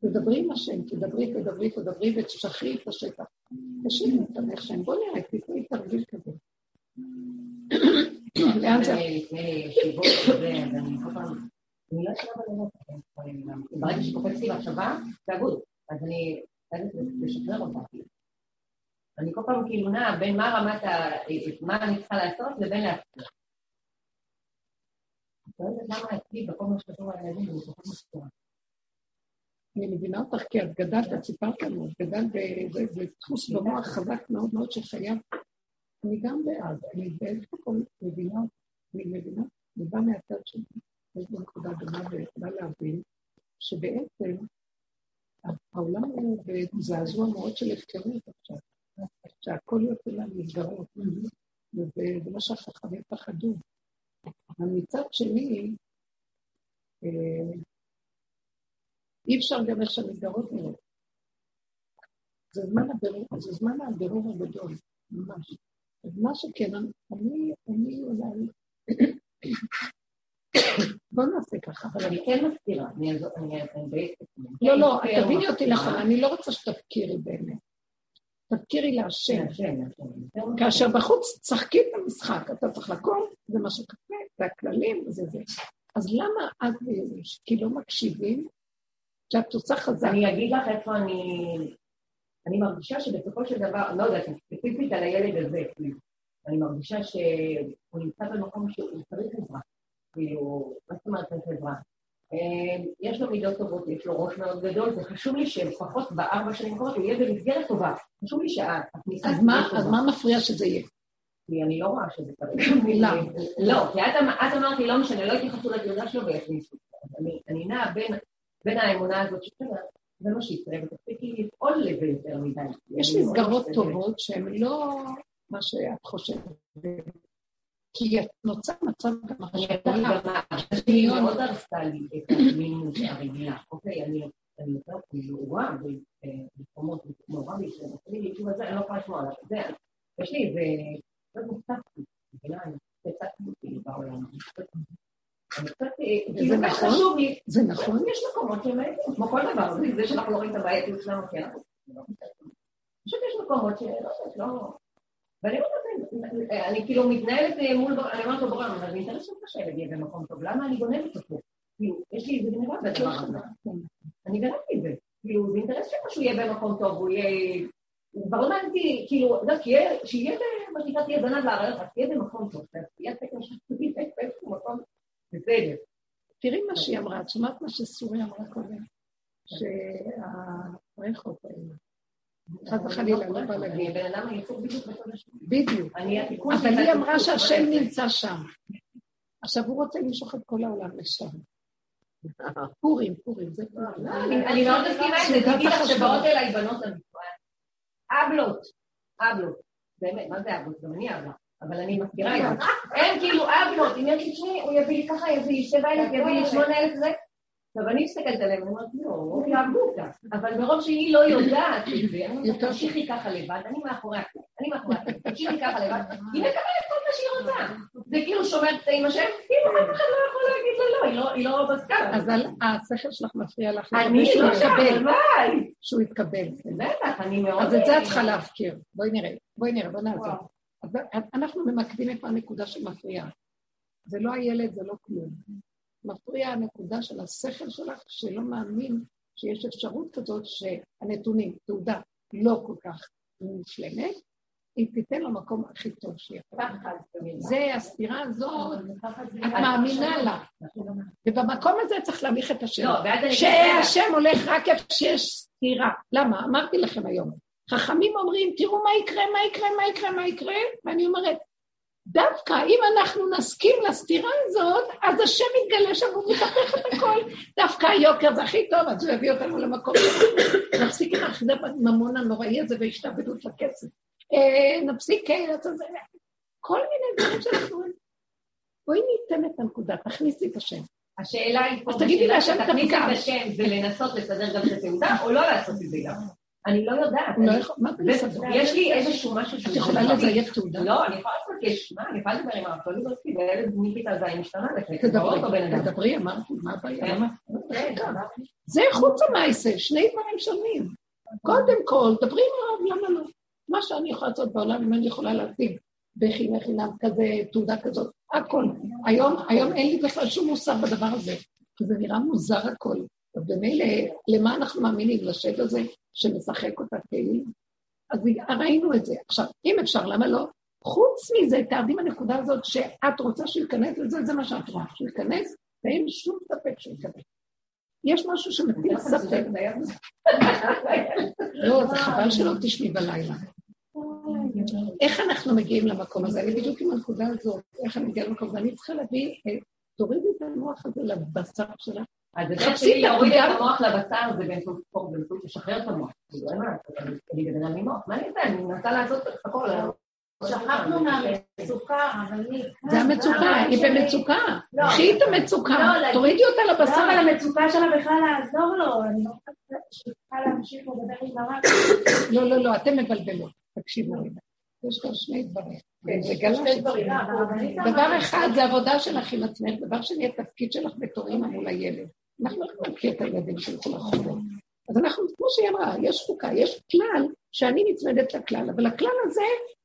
תדברי עם השם, תדברי, תדברי, תדברי ותשחררי את השטח. תשאירי את השם, בוא נראה, תתני תרגיל כזה. לאן זה? לפני ואני כל פעם, אני לא יכולה בלילות, ברגע שקופץ לי מחשבה, זה. אז אני חייבת לשחרר אותה. אני כל פעם כאילו נעה בין מה רמת ה... מה אני צריכה לעשות לבין להצליח. אני לא יודעת למה אצלי בכל מה שקשור לילדים זה כל כך מסתובב. אני מבינה אותך כי את גדלת, את סיפרת לנו, את גדלת באיזה דפוס במוח חזק מאוד מאוד שחייב. אני גם בעד, אני באיזשהו מקום מבינה, אני מבינה, אני באה מהצד שלי, יש לי נקודה דומה ויכולה להבין, שבעצם העולם הוא בזעזוע מאוד של הפקרות עכשיו, שהכל יוצא מהמסגרות, וזה מה שהחכמים פחדו. אבל מצד שני, אה, אי אפשר גם איך שהמסגרות נראות. זה זמן הבירור, זה זמן הבירור הגדול, ממש. אז מה שכן, אני, אני אולי... בוא נעשה ככה, אבל אני כן מזכירה, אני אדייק לא, לא, תביני אותי נכון, אני לא רוצה שתפקירי באמת. תפקירי להשם. כאשר בחוץ תשחקי את המשחק, אתה צריך לקום, זה מה שקפה, זה הכללים, זה זה. אז למה את כי לא מקשיבים? שאת עושה חזק. אני אגיד לך איפה אני... אני מרגישה שבסופו של דבר, לא יודעת, ספציפית על הילד הזה, כאילו, אני מרגישה שהוא נמצא במקום שהוא צריך עזרה. כאילו, מה זאת אומרת צריך עזרה? אה, יש לו מידות טובות, יש לו ראש מאוד גדול, זה חשוב לי שלפחות בארבע שנים קודם הוא יהיה במסגרת טובה. חשוב לי שהכניסה תהיה טובה. אז מה מפריע שזה יהיה? כי אני לא רואה שזה כרגע. מילה. לא, כי את אמרת לי, לא משנה, לא התייחסו לתעודה שלו ויכניסו. אני נעה בין האמונה הזאת שכאילו, זה מה שיקרה, ותפסיקי לפעול לזה יותר מדי. יש מסגרות טובות שהן לא מה שאת חושבת. כי נוצר מצב גם אני מאוד הרסה לי את המינוס הרגילה. אוקיי, אני יותר מעורה במקומות מעורה בישראל, אני לא יכולה לשמוע עליו. יש לי איזה... זה מוצפתי, מבינה? אני מוצפתי בעולם. זה נכון? זה נכון? יש מקומות שהם כמו כל דבר, זה שאנחנו לא רואים את הבעייתיות שלנו, כן, פשוט יש מקומות שלא יודעת, לא... ואני אומרת, אני כאילו מתנהלת מול, אני אומרת לו בורא, אבל זה אינטרס שלך שהילד יהיה במקום טוב, למה אני גונבת אותו? כאילו, יש לי איזה גנבה בדבר הזה. אני גנבתי את זה. כאילו, זה אינטרס שלך שהוא יהיה במקום טוב, הוא יהיה... כבר הבנתי, כאילו, יודע, שיהיה, מה שנקרא, תהיה זנב לארץ, תהיה במקום טוב, תהיה תקן שתהיה באיזשהו מקום בסדר. תראי מה שהיא אמרה, את שומעת מה שסוריה אמרה קודם? שהרחוב האלה. חס וחלילה, לא בא להגיד. בדיוק. אבל היא אמרה שהשם נמצא שם. עכשיו הוא רוצה למשוך את כל העולם לשם. פורים, פורים, זה פורים. אני מאוד מסכימה עם זה, תדעי לך שבאות אליי בנות המפרט. אבלות, אבלות. באמת, מה זה אבלות? גם אני אבלה. אבל אני מזכירה את זה. הם כאילו אבלות, אם יש לי שמי, הוא יביא לי ככה, יביא לי שבע אלף, יביא לי שמונה אלף זה. עכשיו אני מסתכלת עליהם, אני אומרת, לא, יאהבו אותה. אבל מרוב שהיא לא יודעת את זה, אני אומרת, תמשיכי ככה לבד, אני מאחורי הכול, אני מאחורי הכול, תמשיכי ככה לבד, היא מקבלת כל מה שהיא רוצה. זה כאילו שומרת את האמא שם, כאילו אף אחד לא יכול להגיד לה לא, היא לא בסקאלה. אז השכל שלך מפריע לך אני לא שם, הלוואי. שהוא יתקבל. בטח, אני מאוד... אז את זה את צריכה להפקיר. בואי נראה, בואי נראה, בואי נעזור. אז אנחנו ממקדים איפה הנקודה שמפריעה. זה לא הילד, זה לא כלום. מפריע הנקודה של השכל שלך, שלא מאמין שיש אפשרות כזאת שהנתונים, תעודה לא כל כך מושלמת, היא תיתן לו מקום הכי טוב שיכול. זה הסתירה הזאת, את מאמינה לה. ובמקום הזה צריך להניח את השם. לא. שהשם הולך רק איפה שיש סתירה. למה? אמרתי לכם היום. חכמים אומרים, תראו מה יקרה, מה יקרה, מה יקרה, מה יקרה, ואני אומרת, דווקא אם אנחנו נסכים לסתירה הזאת, אז השם יתגלה שם והוא מתהפך את הכל. דווקא היוקר זה הכי טוב, אז הוא יביא אותנו למקום שלנו. נפסיק עם האחיזה בממון הנוראי הזה והשתעבדות לכסף. אה, נפסיק לעשות זה. כל מיני דברים שאנחנו... בואי ניתן את הנקודה, תכניסי את השם. השאלה היא פה, אז תגידי לה, השם תכניסי. את השם זה לנסות לסדר גם את התעודה, או לא לעשות את זה גם? אני לא יודעת. לא? יש לי איזשהו משהו את יכולה לזייף תעודה? לא, אני יכולה לעשות יש, מה, אני יכולה לדבר עם הרב תולי ברסקי, והילד מכיתה ז' השתנה לפני, תדברי. תדברי, אמרתי, מה הבעיה? למה? כן, זה חוץ המעשה, שני דברים שונים. קודם כל, דברי עם הרב, למה לא? מה שאני יכולה לעשות בעולם, אם אני יכולה להשיג בחינם חינם כזה, תעודה כזאת, הכל. היום, היום אין לי בכלל שום מוסר בדבר הזה, כי זה נראה מוזר הכל. ומילא, למה אנחנו מאמינים? לשד הזה שמשחק אותה כאילו? אז ראינו את זה. עכשיו, אם אפשר, למה לא? חוץ מזה, תערדי בנקודה הזאת שאת רוצה שהוא ייכנס לזה, זה מה שאת רואה, שהוא ייכנס, ואין שום ספק שהוא ייכנס. יש משהו שמטיל ספק. לא, זה חבל שלא תשמעי בלילה. איך אנחנו מגיעים למקום הזה? אני בדיוק עם הנקודה הזאת, איך אני מגיעה למקום הזה? אני צריכה להביא, אה, תורידי את המוח הזה לבשר שלך. אז הדרך חפשי שלי את להוריד. את המוח לבשר זה באמצעות ספורט, באמצעות לשחרר את המוח. כאילו, אין מה לעשות, אני בן אדם ממוח, מה אני אעשה? אני מנסה לעשות את הכל. שכחנו מהמצוקה, אבל היא... זה המצוקה, היא במצוקה. לא. קחי את המצוקה, לא, תורידי אותה לא, לבשר. אבל המצוקה שלה בכלל לעזור לו, אני לא חושבת שצריכה להמשיך לדבר עם הרב. לא, לא, לא, אתם מבלבלות. תקשיבו רגע. יש כאן שני דברים. זה גלש. דבר אחד זה עבודה שלך עם עצמך, דבר שני, התפקיד שלך בתור אימא מול הילד. אנחנו לא להכיר את הילדים שילכו לחובות. אז אנחנו, כמו שהיא אמרה, יש חוקה, יש כלל שאני נצמדת לכלל, אבל הכלל הזה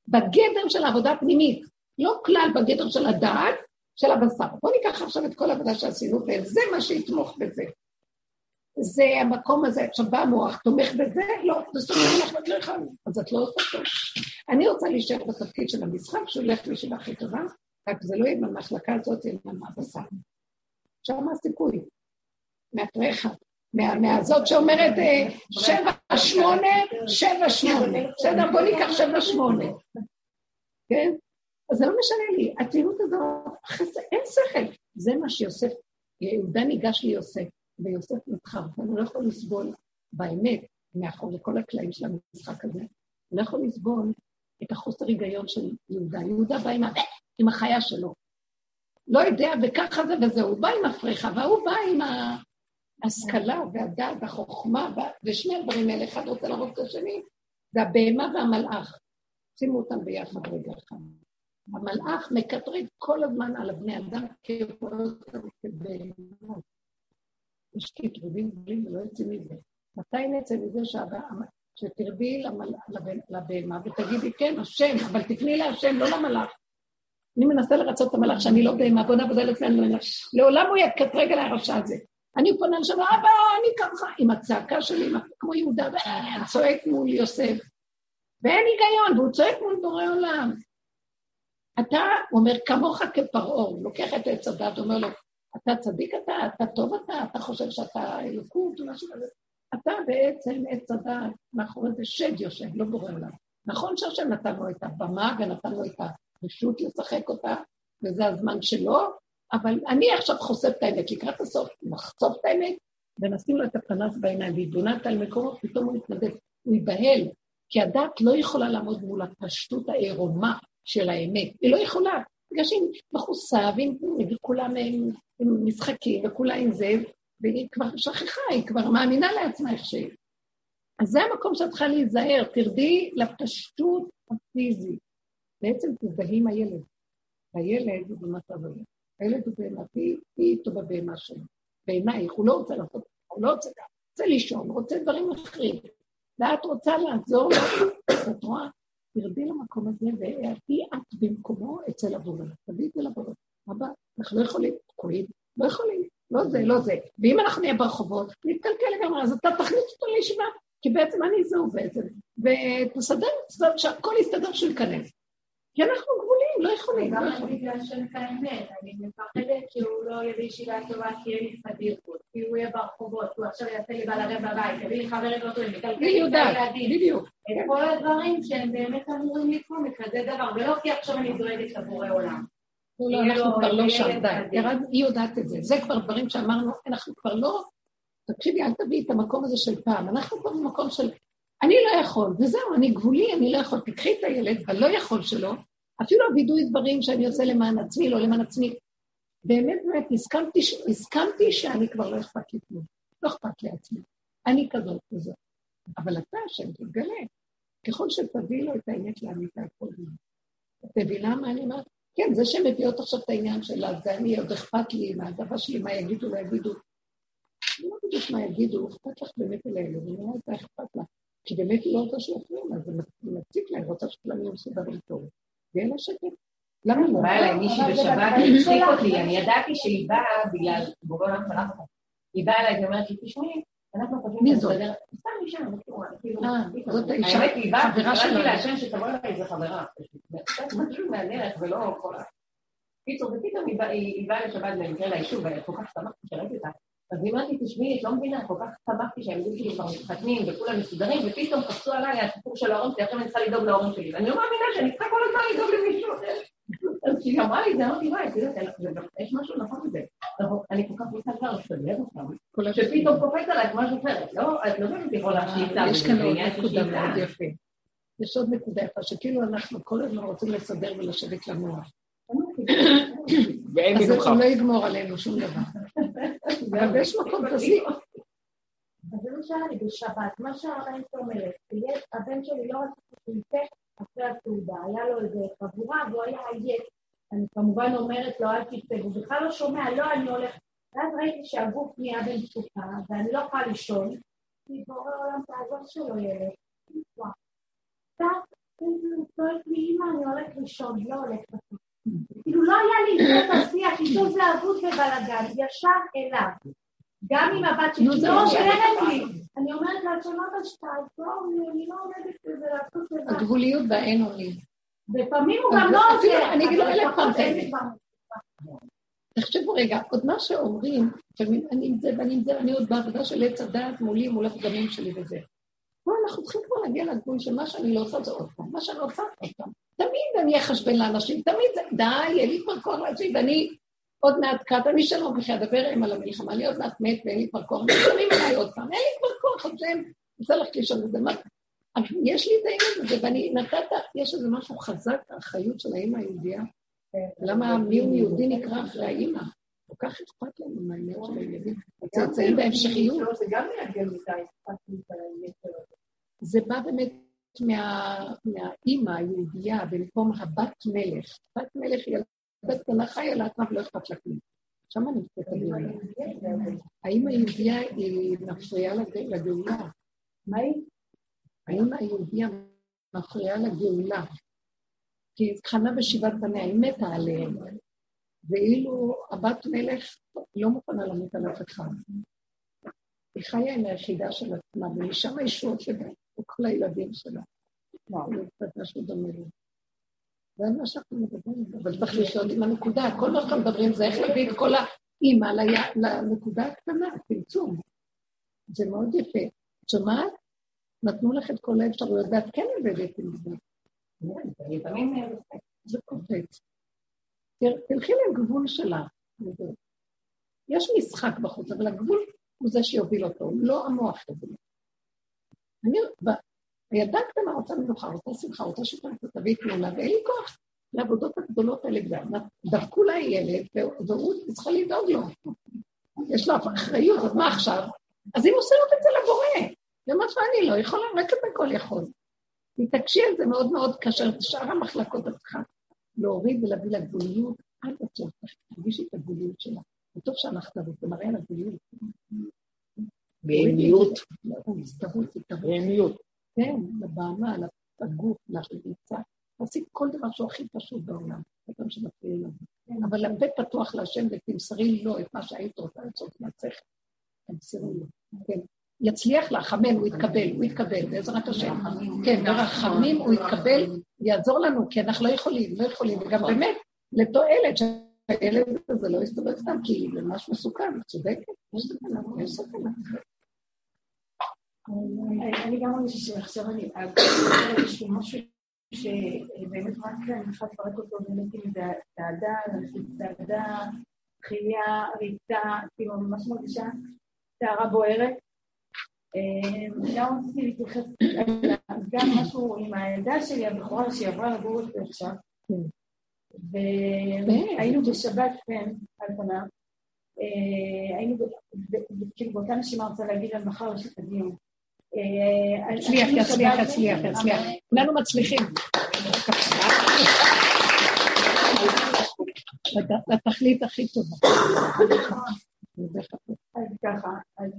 בגדר של העבודה הפנימית, לא כלל בגדר של הדעת, של הבשר. בואו ניקח עכשיו את כל העבודה שעשינו, וזה מה שיתמוך בזה. זה המקום הזה, עכשיו בא המוח, תומך בזה? לא, זה סומך לך לא יכולה, אז את לא עושה טוב. אני רוצה להישאר בתפקיד של המשחק, שהולך לישיבה הכי טובה, רק זה לא יהיה במחלקה הזאת, אלא מהבשר. שם הסיכוי. מאתריך. מה- מהזאת שאומרת אה, שבע, שמונה, שבע, שמונה. בסדר, בוא ניקח שבע, שמונה. כן? אז זה לא משנה לי. הציונות הזאת, אין שכל. זה מה שיוסף, יהודה ניגש ליוסף, ויוסף נבחר, ואני לא יכול לסבול באמת, מאחור לכל הקלעים של המשחק הזה, אני לא יכול לסבול את החוסר היגיון של יהודה. יהודה בא עם, ה- עם החיה שלו. לא יודע, וככה זה וזהו. הוא בא עם הפרחה, והוא בא עם ההשכלה והדעת והחוכמה, וה- ושני הדברים האלה, אחד רוצה להרוג את השני, זה הבהמה והמלאך. שימו אותם ביחד רגע אחד. המלאך מקטרג כל הזמן על הבני אדם כבהמות. יש קטרובים גדולים ולא יוצאים מזה. מתי נצא מזה שתרדי לבהמה ותגידי, כן, השם, אבל תפני להשם, לא למלאך. אני מנסה לרצות את המלאך שאני לא בהמה, בוא נעבוד על עצמנו. לעולם הוא יקטרג על הרשע הזה. אני פונה לשם, אבא, אני ככה, עם הצעקה שלי, כמו יהודה, ואני צועק מול יוסף. ואין היגיון, והוא צועק מול בורא עולם. אתה, אומר, כמוך כפרעה, הוא לוקח את עץ הדת, אומר לו, אתה צדיק אתה, אתה טוב אתה, אתה חושב שאתה אלוקות או משהו כזה. אתה בעצם עץ הדעת, מאחורי זה שד יושב, לא בורא עולם. נכון שהשם נתן לו את הבמה ונתן לו את הרשות לשחק אותה, וזה הזמן שלו, אבל אני עכשיו חושף את האמת, לקראת הסוף נחשוף את האמת, ונשים לו את הפנס בעיניים, והתבוננת על מקומו, פתאום הוא יתנדב, הוא ייבהל, כי הדת לא יכולה לעמוד מול הפשטות העירומה של האמת, היא לא יכולה, בגלל שהיא מכוסה, וכולם עם משחקים, וכולה עם זה, והיא כבר שכחה, היא כבר מאמינה לעצמה איך שהיא. אז זה המקום שאת צריכה להיזהר, תרדי לפשטות הפיזית. בעצם תזדהי עם הילד. הילד הוא במצב הזה. הילד הוא בהמתי, היא איתו בבהמה שלו. בעינייך, הוא לא רוצה לעשות, הוא לא רוצה גם, רוצה לישון, רוצה דברים אחרים. ואת רוצה לעזור לו, את רואה? תרדי למקום הזה, ותהיי את במקומו אצל הבורא. תביאי את זה לבורא. אבא, אנחנו לא יכולים, תקועים, לא יכולים, לא זה, לא זה. ואם אנחנו נהיה ברחובות, נתקלקל לגמרי, אז אתה תכניס אותו לישיבה, כי בעצם אני זהו בעצם. ותסדר, שהכל יסתדר שהוא ייכנס. כי אנחנו גבולים, לא יכולים. גם בגלל שאני האמת, אני מפחדת שהוא לא יהיה בישיבה טובה כי יהיה לי סדירות, כי הוא יהיה ברחובות, הוא עכשיו יעשה לי ערב בבית, יביא לי חברים לא טובים, יקלקל את הילדים. בדיוק. את כל הדברים שהם באמת אמורים לקרוא מכזה דבר, ולא כי עכשיו אני דואגת לבורא עולם. לא, אנחנו כבר לא שם, די. היא יודעת את זה. זה כבר דברים שאמרנו, אנחנו כבר לא... תקשיבי, אל תביאי את המקום הזה של פעם. אנחנו כבר במקום של... אני לא יכול, וזהו, אני גבולי, אני לא יכול. תקחי את הילד הלא יכול שלו, אפילו הווידוי דברים שאני עושה למען עצמי, לא למען עצמי. באמת, באמת, הסכמתי, הסכמתי שאני כבר לא אכפת לי כלום. לא אכפת לי עצמי. אני כזאת כזאת. אבל אתה, השם, תתגלה. ככל שתביא לו את האמת לאמיתה כל. את מבינה מה אני אומרת? כן, זה שהן מביאות עכשיו את העניין שלה, זה אני, עוד אכפת לי מהדבר שלי, מה יגידו, לא יגידו. לא בדיוק מה יגידו, אכפת לך באמת אל האלוהים, לא הייתה אכפת לה. כי באמת היא לא רוצה שיפריעו לה, זה מציק לה, היא רוצה שכולם יהיו מסודרים טוב. ואין לה שקט. למה לא? באה אליי מישהי בשבת, היא הצחיק אותי, אני ידעתי שהיא באה בגלל בורא עולם שלח אותה. היא באה אליי ואומרת לי, תשמעי, אנחנו חושבים זאת? סתם אישה, כאילו, אה, זאת האישה, האמת היא באה, קראתי שלנו. להשם שתבוא אליי איזה חברה. משהו מהדרך ולא כל ה... קיצור, ופתאום היא היא באה לשבת במקרה ליישוב, וכל כך שמחתי שראיתי אותה. אז היא אמרת לי, תשמעי, את לא מבינה, כל כך שמחתי שהילדים שלי כבר מתחתנים וכולם מסודרים, ופתאום קפצו עליי הסיפור של ההורים שלי, עכשיו אני צריכה לדאוג להורים שלי. ואני לא מאמינה שאני צריכה כל הזמן לדאוג למישהו אחר. אז כשהיא אמרה לי את זה, אמרתי, וואי, את יודעת, יש משהו נכון בזה. נכון, אני כל כך רוצה כבר לסדר אותם, שפתאום קופץ עליי משהו אחרת. לא, את לא באמת יכולה שליטה. יש כאן זה עוד נקודה. מאוד יפה. יש עוד נקודה יפה, שכאילו אנחנו כל הזמן רוצים לסדר ולשבת למוח. ואין אז מנוחה. הוא לא יגמור עלינו שום דבר. אבל יש מקום כזה. אז זה מה שהיה לי בשבת, מה שהרבנית אומרת, הבן שלי לא רצה שהוא יצא אחרי הסעודה, היה לו איזה חבורה והוא היה עייף. אני כמובן אומרת לו, אל תצא, הוא בכלל לא שומע, לא, אני הולך. ואז ראיתי שהגוף נהיה במצוקה, ואני לא יכולה לישון. כי בורא עולם תעזור שלו ילד. וואו. הוא צועק לי, אמא, אני הולך לישון, לא הולך לצאת. כאילו לא היה לי את השיח, איתו זה אבוד ובלאגן, ישר אליו. גם עם הבת שלי, זה לא עוזרת לי. אני אומרת לה, שמעת שתעזור לי, אני לא עומדת בזה לעשות לבד. הגבוליות והאין אונים. לפעמים הוא גם לא עוזר. אני אגיד לו אבל אלף פעם תחשבו רגע, עוד מה שאומרים, אני עם זה ואני עם זה, ואני עוד בעבודה של עץ הדעת מולי, מול הפגמים שלי וזה. פה אנחנו צריכים כבר להגיע לגבול של מה שאני לא עושה זה עוד פעם, מה שאני עושה עוד פעם. תמיד אני אחשבן לאנשים, תמיד זה, די, אין לי כבר כוח להקשיב, ואני עוד מעט קט, אני שלום וכי אדבר עם על המלחמה, אני עוד מעט מת ואין לי כבר כוח, ושמים עליי עוד פעם, אין לי כבר כוח, השם, רוצה ללכת לישון וזה, מה? אבל יש לי את העניין הזה, ואני נתת, יש איזה משהו חזק, האחריות של האימא היהודייה, למה מי הוא יהודי נקרא אחרי האימא? כל כך אכפת לנו מהעניין של הילדים. הצאצאים בהמשכיות. זה גם מעגל מדי, אכפת. זה בא באמת מה- מהאימא היהודייה במקום הבת מלך. בת מלך היא ילדה קטנה חיה לעצמה ולא אכפת לה כלום. שם נמצאת הגאולה. האימא היהודייה היא מפריעה לג- לגאולה. מה היא? האימא היהודייה מפריעה לגאולה. כי היא חנה בשבעת בניה, היא מתה עליהם. ואילו הבת מלך לא מוכנה למות על אף אחד. היא חיה עם היחידה של עצמה, ומשם הישועות לבית, וכל הילדים שלה. זה קצת משהו דומה לי. זה מה שאנחנו מדברים, אבל צריך לחיות עם הנקודה. כל מה שאנחנו מדברים זה איך להביא את כל אימא ל- לנקודה הקטנה, צמצום. זה מאוד יפה. את שומעת? נתנו לך את כל האפשרויות, ואת כן עובדת עם זה. לפעמים זה קופץ. תלכי לגבול. וזהו. יש משחק בחוץ, אבל הגבול הוא זה שיוביל אותו, לא המוח יוביל אותו. אני, הילדה הקטנה רוצה מנוחה, רוצה שמחה, רוצה שכאן תביא תמונה, ואין לי כוח לעבודות הגדולות האלה כבר. דפקו לה ילד, והוא צריכה לדאוג לו. יש לה אחריות, אז מה עכשיו? אז היא מוסרת את זה לבורא. היא אומרת לו, לא יכולה, רק אתה הכל יכול. תתעקשי על זה מאוד מאוד כאשר את שאר המחלקות את צריכה להוריד ולהביא לגבוליות עד הסוף, תרגישי את הגבוליות שלה. זה טוב שהלכת לזה, זה מראה על הגבוליות. בעיניות. הזדהות, הזדהות. בעיניות. כן, לבעמה, לגוף, לריצה. תעשי כל דבר שהוא הכי פשוט בעולם, אדם שמפריע לנו. אבל לפה פתוח להשם ותמסרי לו את מה שהיית רוצה לעשות מעצמך. תמסרי לו. כן. יצליח לך, אמן, הוא יתקבל, הוא יתקבל, בעזרת השם. כן, ברחמים הוא יתקבל, יעזור לנו, כי אנחנו לא יכולים, לא יכולים, וגם באמת, לתועלת שהילד הזה לא יסתובב סתם, כי זה ממש מסוכן, את צודקת, יש סכנה, יש סכנה. אני גם מרגישה שעכשיו אני, איזשהו משהו שבאמת רק אני צריכה לפרק אותו באמת עם דאגה, דאגה, חייה, ריצה, כאילו ממש מרגישה סערה בוערת. גם רציתי להתייחס גם משהו עם הילדה שלי, הבכורה שהיא עברה לגור אותי עכשיו. והיינו בשבת, כן, על פניו. היינו, כאילו באותה נשימה רוצה להגיד על מחר יש את הדיון. הצליח, יצליח, יצליח, יצליח. כולנו מצליחים. לתכלית הכי טובה. אז ככה, אז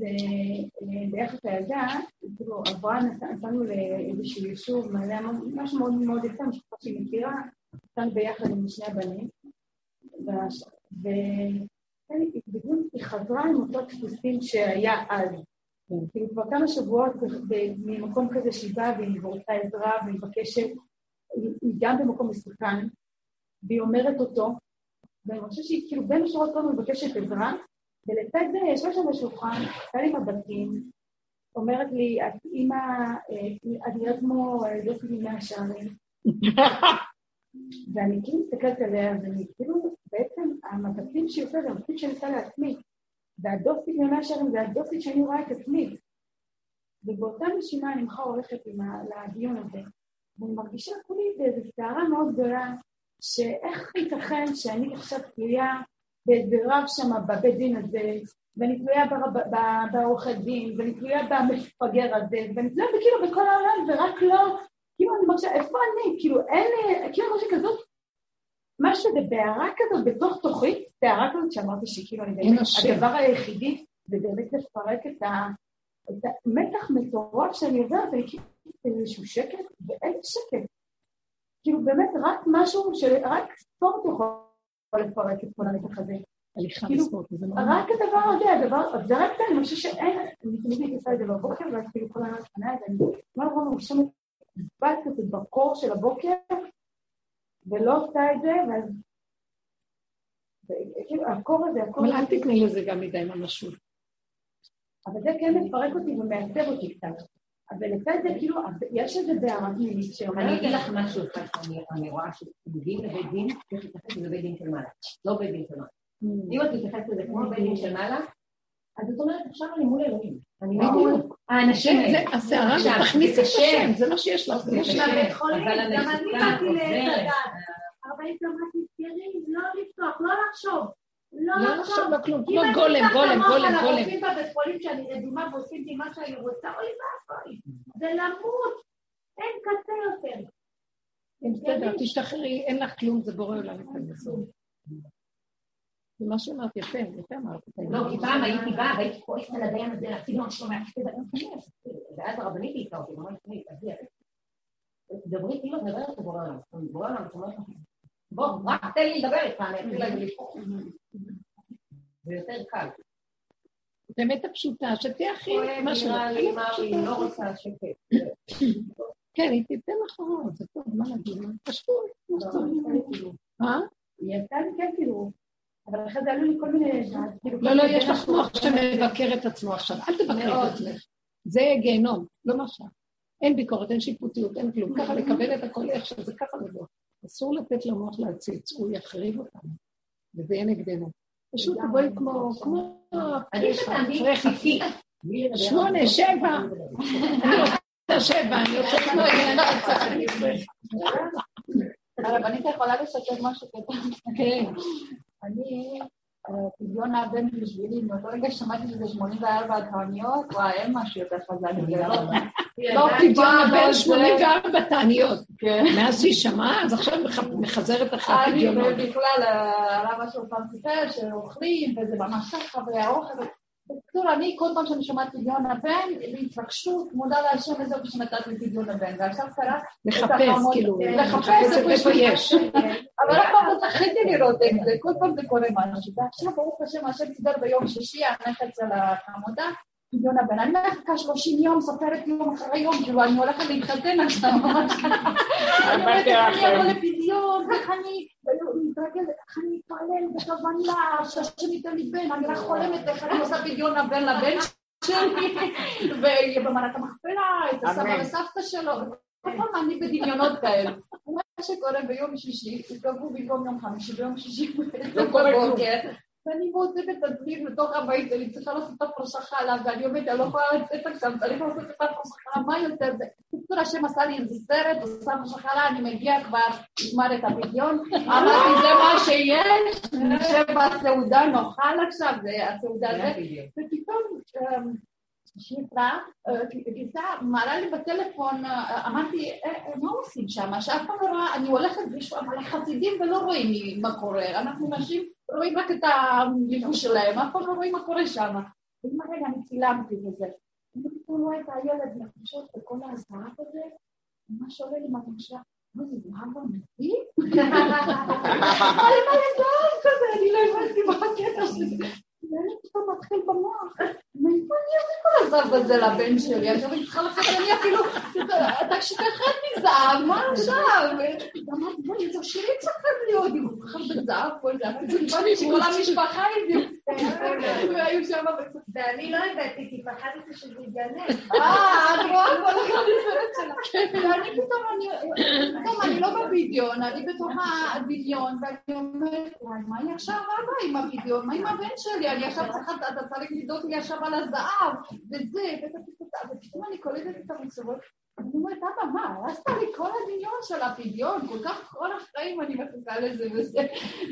ביחד הילדה, כאילו עברה, נסענו לאיזשהו יישוב, משהו מאוד מאוד יפה, משפחה שהיא מכירה, נסענו ביחד עם שני הבנים, ובדיוק היא חזרה עם אותו דפוסים שהיה אז. כאילו כבר כמה שבועות ממקום כזה שהיא באה והיא רוצה עזרה והיא מבקשת, היא גם במקום מסוכן, והיא אומרת אותו, ואני חושבת שהיא כאילו בין השורות כל מבקשת עזרה, ולצד זה ישבה שם בשולחן, עשתה לי מבטים, אומרת לי, את אימא, את נראית כמו יופי מימי השערים. ואני כאילו מסתכלת עליה, ואני כאילו, בעצם המבטים שהיא עושה זה המבטים שאני עושה לעצמי. והדופית מימי השערים זה הדופית שאני רואה את עצמי. ובאותה נשימה אני מחר הולכת לדיון הזה, ואני מרגישה כולי באיזו סערה מאוד גדולה, שאיך ייתכן שאני עכשיו תלויה באיזה רב שם בבית דין הזה, ואני תלויה בעורכי דין, ואני תלויה במפגר הזה, ואני תלויה כאילו בכל העולם, ורק לא, כאילו אני מרגישה, איפה אני? כאילו אין לי, כאילו משהו כזאת, משהו בבערה כזאת בתוך תוכי, בערה כזאת שאמרתי שכאילו אני באמת, הדבר היחידי זה באמת לפרק את המתח מטורף שאני עוברת, אני כאילו איזשהו שקט, ואין שקט. כאילו באמת רק משהו, רק ספורט יכול לפרק את כל המתח הזה. הליכה כאילו, בספורט, זה. רק הדבר הזה, הדבר, זה רק זה, אני חושבת שאין, אני תמיד עושה את זה בבוקר, ואז כאילו כל הזמן לפניי, ואני אומרת, רוב רושמת בת כזה בקור של הבוקר, ולא עושה את זה, ואז... כאילו, הקור הזה, הקור אבל. אל תתני לזה גם מדי ממשות. אבל זה כן מפרק אותי ומעצב אותי קצת. אבל לצד זה, כאילו, יש איזה בערה פנימית אני שאומרת... אגיד לך משהו אני רואה שמגיעים לבית דין, צריך להתייחס לזה בית דין של מעלה, לא בית דין של מעלה. אם את מתייחסת לזה כמו בית דין של מעלה, אז זאת אומרת, עכשיו אני מול אלוהים. אני מול האנשים זה- האלה. הסערה שתכניס את. השם, זה מה שיש לך. זה. קשה, בבית חולים, אבל גם אני באתי. לדעת. הרבנית אמרת תזכרי, לא לפתוח, לא לחשוב. לא לא לחשוב. לא כלום, אם כמו אני גולם, גולם, גולם, על גולם. הרופאים בבית חולים שאני רדומה ועושים לי מה שאני רוצה, אוי ואבוי, זה למות, אין קצה יותר. כן, בסדר, תשתחררי, אין לך כלום, זה בורא עולם המזון. זה מה שאמרת, יפה, יפה אמרת. לא, כי פעם הייתי באה והייתי כועסת על הדיין הזה, להפסיד משהו מהכסף, ואז הרבנית העיקה אותי, ממש תמיד, תגיע. דברי כאילו את מדברת לבורא עולם. בורא עולם, את אומרת בוא, רק תן לי לדבר איתך, אני אתחיל להגיד. זה יותר קל. את האמת הפשוטה, שתהיה הכי... מה שלך. נראה לי, מה היא לא רוצה שקט. כן, היא תיתן לך רעות, זה טוב, מה להגיד? פשוט, כמו שצריך. אה? היא עשתה לי כן, כאילו, אבל אחרי זה עלו לי כל מיני... כאילו, לא, כל לא, יש לך מוח. שמבקר את עצמו עכשיו. אל מאוד. את עצמך. זה גיהנום, לא מה שאת. אין ביקורת, אין שיפוטיות, אין כלום. ככה לקבל את הכל איך שזה ככה וזהו. אסור לתת למוח להציץ, הוא יחריב אותנו. וזה יהיה נגדנו. פשוט תבואי כמו, כמו... אני קטנתי, פרחי. שמונה, שבע. אני רוצה שבע, אני רוצה כמו ילד, אני רוצה... הרבנית יכולה לשתף משהו קטן. כן. אני, פדיון הבן בשבילי, מאותו רגע ששמעתי שזה 84 תעניות, וואי, אין משהו יותר חזק. לא- פדיון הבן 84 תעניות. כן. מאז שהיא שמעה, אז עכשיו מח- מחזרת אחרי אני הפדיונות. בכלל, הרב אשר פעם סיפר שאוכלים, וזה ממש ככה, והאוכל... בקיצור, אני, כל פעם שאני שומעת פדיון הבן, בהתרגשות, מודה להשם אופן שנתת לי פדיון הבן. ועכשיו קרה... לחפש, כאילו, לחפש איפה יש. אבל אף פעם לא זכיתי לראות את זה, כל פעם זה קורה משהו. ועכשיו, ברוך השם, השם סידר ביום שישי, הנכד של החמודה, פדיון הבן. אני מחכה 30 יום, סופרת יום אחרי יום, כאילו, אני הולכת להתחתן עכשיו. אני אומרת, איך אני אבוא לפדיון, איך אני מתרגלת, איך אני אתפלל בכוונה, שהשם ייתן לי בן, אני רק חולמת איך אני עושה פדיון הבן לבן שלי, ויהיה במערת המכפלה, את הסבא. וסבתא שלו. כל פעם אני בדמיונות כאלה. מה שקורה ביום שישי, התקרבו במקום יום חמישי, ביום שישי לא. בבוקר, ואני מוצאת את עצמי בתוך הבית, אני צריכה לעשות את הפרשכה עליו, ואני אומרת, אני לא יכולה לצאת עכשיו, צריך לעשות את הפרשכה, מה יותר זה? בקיצור, השם עשה לי איזה סרט, עושה פרשכה לה, אני מגיעה כבר, נגמר את הפדיון, אמרתי, זה מה שיש, נשב בסעודה, נאכל עכשיו, זה הסעודה זה, ופתאום אמ, שיפרה, גיסה, מעלה לי בטלפון, אה, אמרתי, "אה, אה, מה עושים שם? שאף פעם לא רואה, אני הולכת חסידים ולא רואים מה קורה. אנחנו נשים רואים רק את הליבוש שלהם, אף פעם לא רואים מה קורה שם. ואם רגע אני צילמתי וזה. אני פתאום רואה את הילד מחושות בכל הזהב הזה, ממש עולה לי מהמחשבה, מה זה זהב אמיתי? אני מלא זהב כזה, אני לא הבנתי מה הקטע שלי. ואני פתאום מתחיל במוח. מאיפה אני אביא כל הזהב הזה לבן שלי? עכשיו אני צריכה לעשות אני אפילו, אתה שתכן מזהב, מה עכשיו? אמרתי, בואי, זו שלי צריכה להיות, עם כל כך הרבה זהב, כל זה, הבנתי שכל המשפחה הביאו. והיו שם ואני לא הבאתי, כי פחדתי שזה יגלה. אה, את רואה כל אחד שלה. ואני פתאום, אני, לא בווידאון, אני בתוך הדמיון, ואני אומרת, מה אני עכשיו אבא עם הווידאון? מה עם הבן שלי? אני עכשיו צריכה, אתה צריך לדאוג לי עכשיו על הזהב, וזה, ופתאום אני קולטת את המחשבות. אני אומרת, אבא, מה, הרסת לי כל הדמיון של הפדיון, כל כך כל החיים אני מחכה לזה וזה.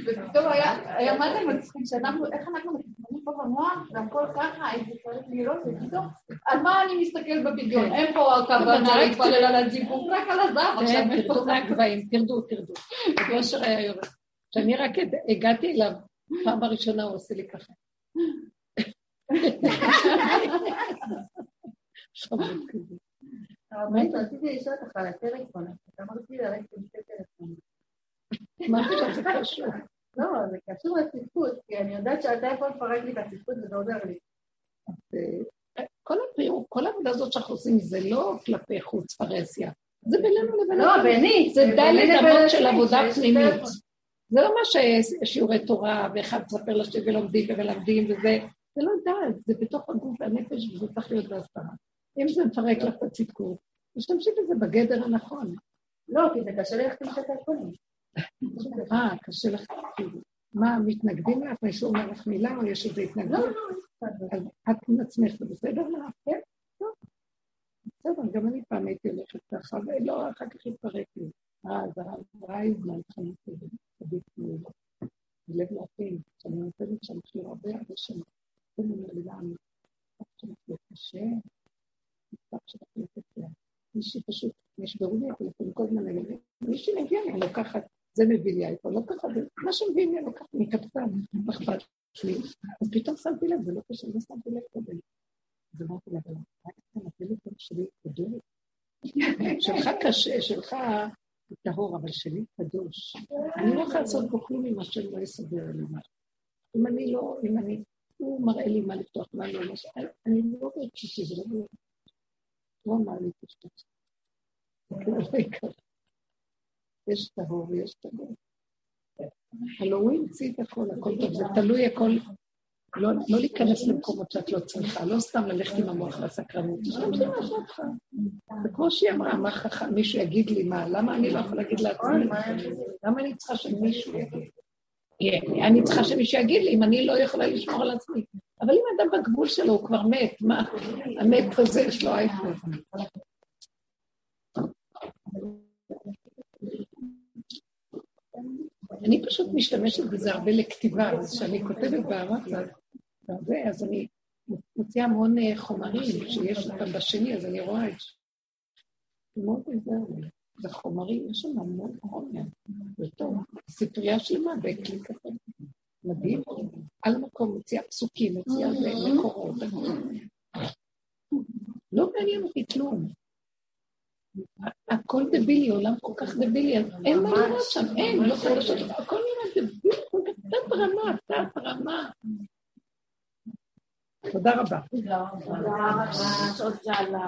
ופתאום היה, מה זה מצחיק, שאנחנו, איך אנחנו מתכננים פה במוח, והכל ככה, הייתי צריך לראות, ופתאום, על מה אני מסתכל בבדיון? אין פה הכוונה להתפלל על הזיווג, רק על הזהב עכשיו. כן, תרדו מהגבהים, תרדו, תרדו. כשאני רק הגעתי אליו, פעם הראשונה הוא עושה לי ככה. לא. אה, כל הפירוק, כל העבודה הזאת שאנחנו עושים זה לא כלפי חוץ פרהסיה, זה בינינו לבין לא. זה דלת אמות של עבודה פנימית. זה לא מה ששיעורי תורה, ואחד מספר לשני ולומדים ומלמדים וזה, זה לא דעת, זה בתוך הגוף והנפש וזה צריך להיות בהסברה. אם זה מפרק לך את הצדקות, תשתמשי בזה בגדר הנכון. לא, כי זה קשה ללכת עם שתי טלפונים. אה, קשה לך, כאילו. מה, מתנגדים לך? מישהו אומר לך מילה או יש איזו לא, התנגדות? לא, אז את עם עצמך, זה בסדר לך? כן? טוב. בסדר, גם אני פעם הייתי הולכת ככה, ולא, אחר כך התפרק לי. אה, זה עברה לי זמן חנות לא. בלב להפעיל, שאני נותנת שם שיר הרבה הרבה שנים. זה אומר לי, למה? המשפט שלך לא קשה, המשפט שלך לא קשה. מישהי פשוט, נשברו לי הטלפון כל הזמן, אני- מישהי מגיע לי, אני לוקחת, זה מביא לי אייפון, לוקחת, מה שמביאים לי, אני לוקחת מקפצן, מה אכפת לי. אז פתאום שמתי לב, זה לא קשה, לא שמתי לב קודם. אז אמרתי לה, אבל רק אתה הטלפון שלי. שלך קשה, שלך טהור, אבל שלי קדוש. אני לא יכולה לעשות פה כלום אם השם לא יסדר לי משהו. אם אני לא, אם אני, הוא מראה לי מה לפתוח, מה לא, ש... אני לא בקשישי, זה לא... לא אמר לי כאילו לא יקרה. יש טהור ויש טהור. הלוא הוא המציא את הכל, הכל טוב, זה תלוי הכל, לא, לא להיכנס למקומות שאת לא צריכה, לא סתם ללכת עם המוח והסקרנות, זה כמו שהיא אמרה, מה חכם, מישהו יגיד לי מה, למה אני לא יכולה להגיד לעצמי? למה אני צריכה שמישהו יגיד? אני צריכה שמישהו יגיד לי אם אני לא יכולה לשמור על עצמי. אבל אם אדם בגבול שלו, הוא כבר מת, מה? המת הזה יש לו אייפון. אני פשוט משתמשת בזה הרבה לכתיבה, אז כשאני כותבת בוואטסאפ, אז אני מוציאה המון אה, חומרים שיש אותם בשני, אז אני רואה את זה. מאוד עוזר לי. זה חומרים, יש שם המון חומר. זה טוב. ספרייה שלמה בכלי כזה. מדהים. על מקום מוציאה פסוקים, מוציאה מקורות. לא מעניין אותי כלום. הכל דבילי, עולם כל כך דבילי, אז אין מה לראות שם, אין, לא חדשות, הכל נראה דבילי, כל כך תת רמה, תת רמה. תודה רבה. תודה רבה.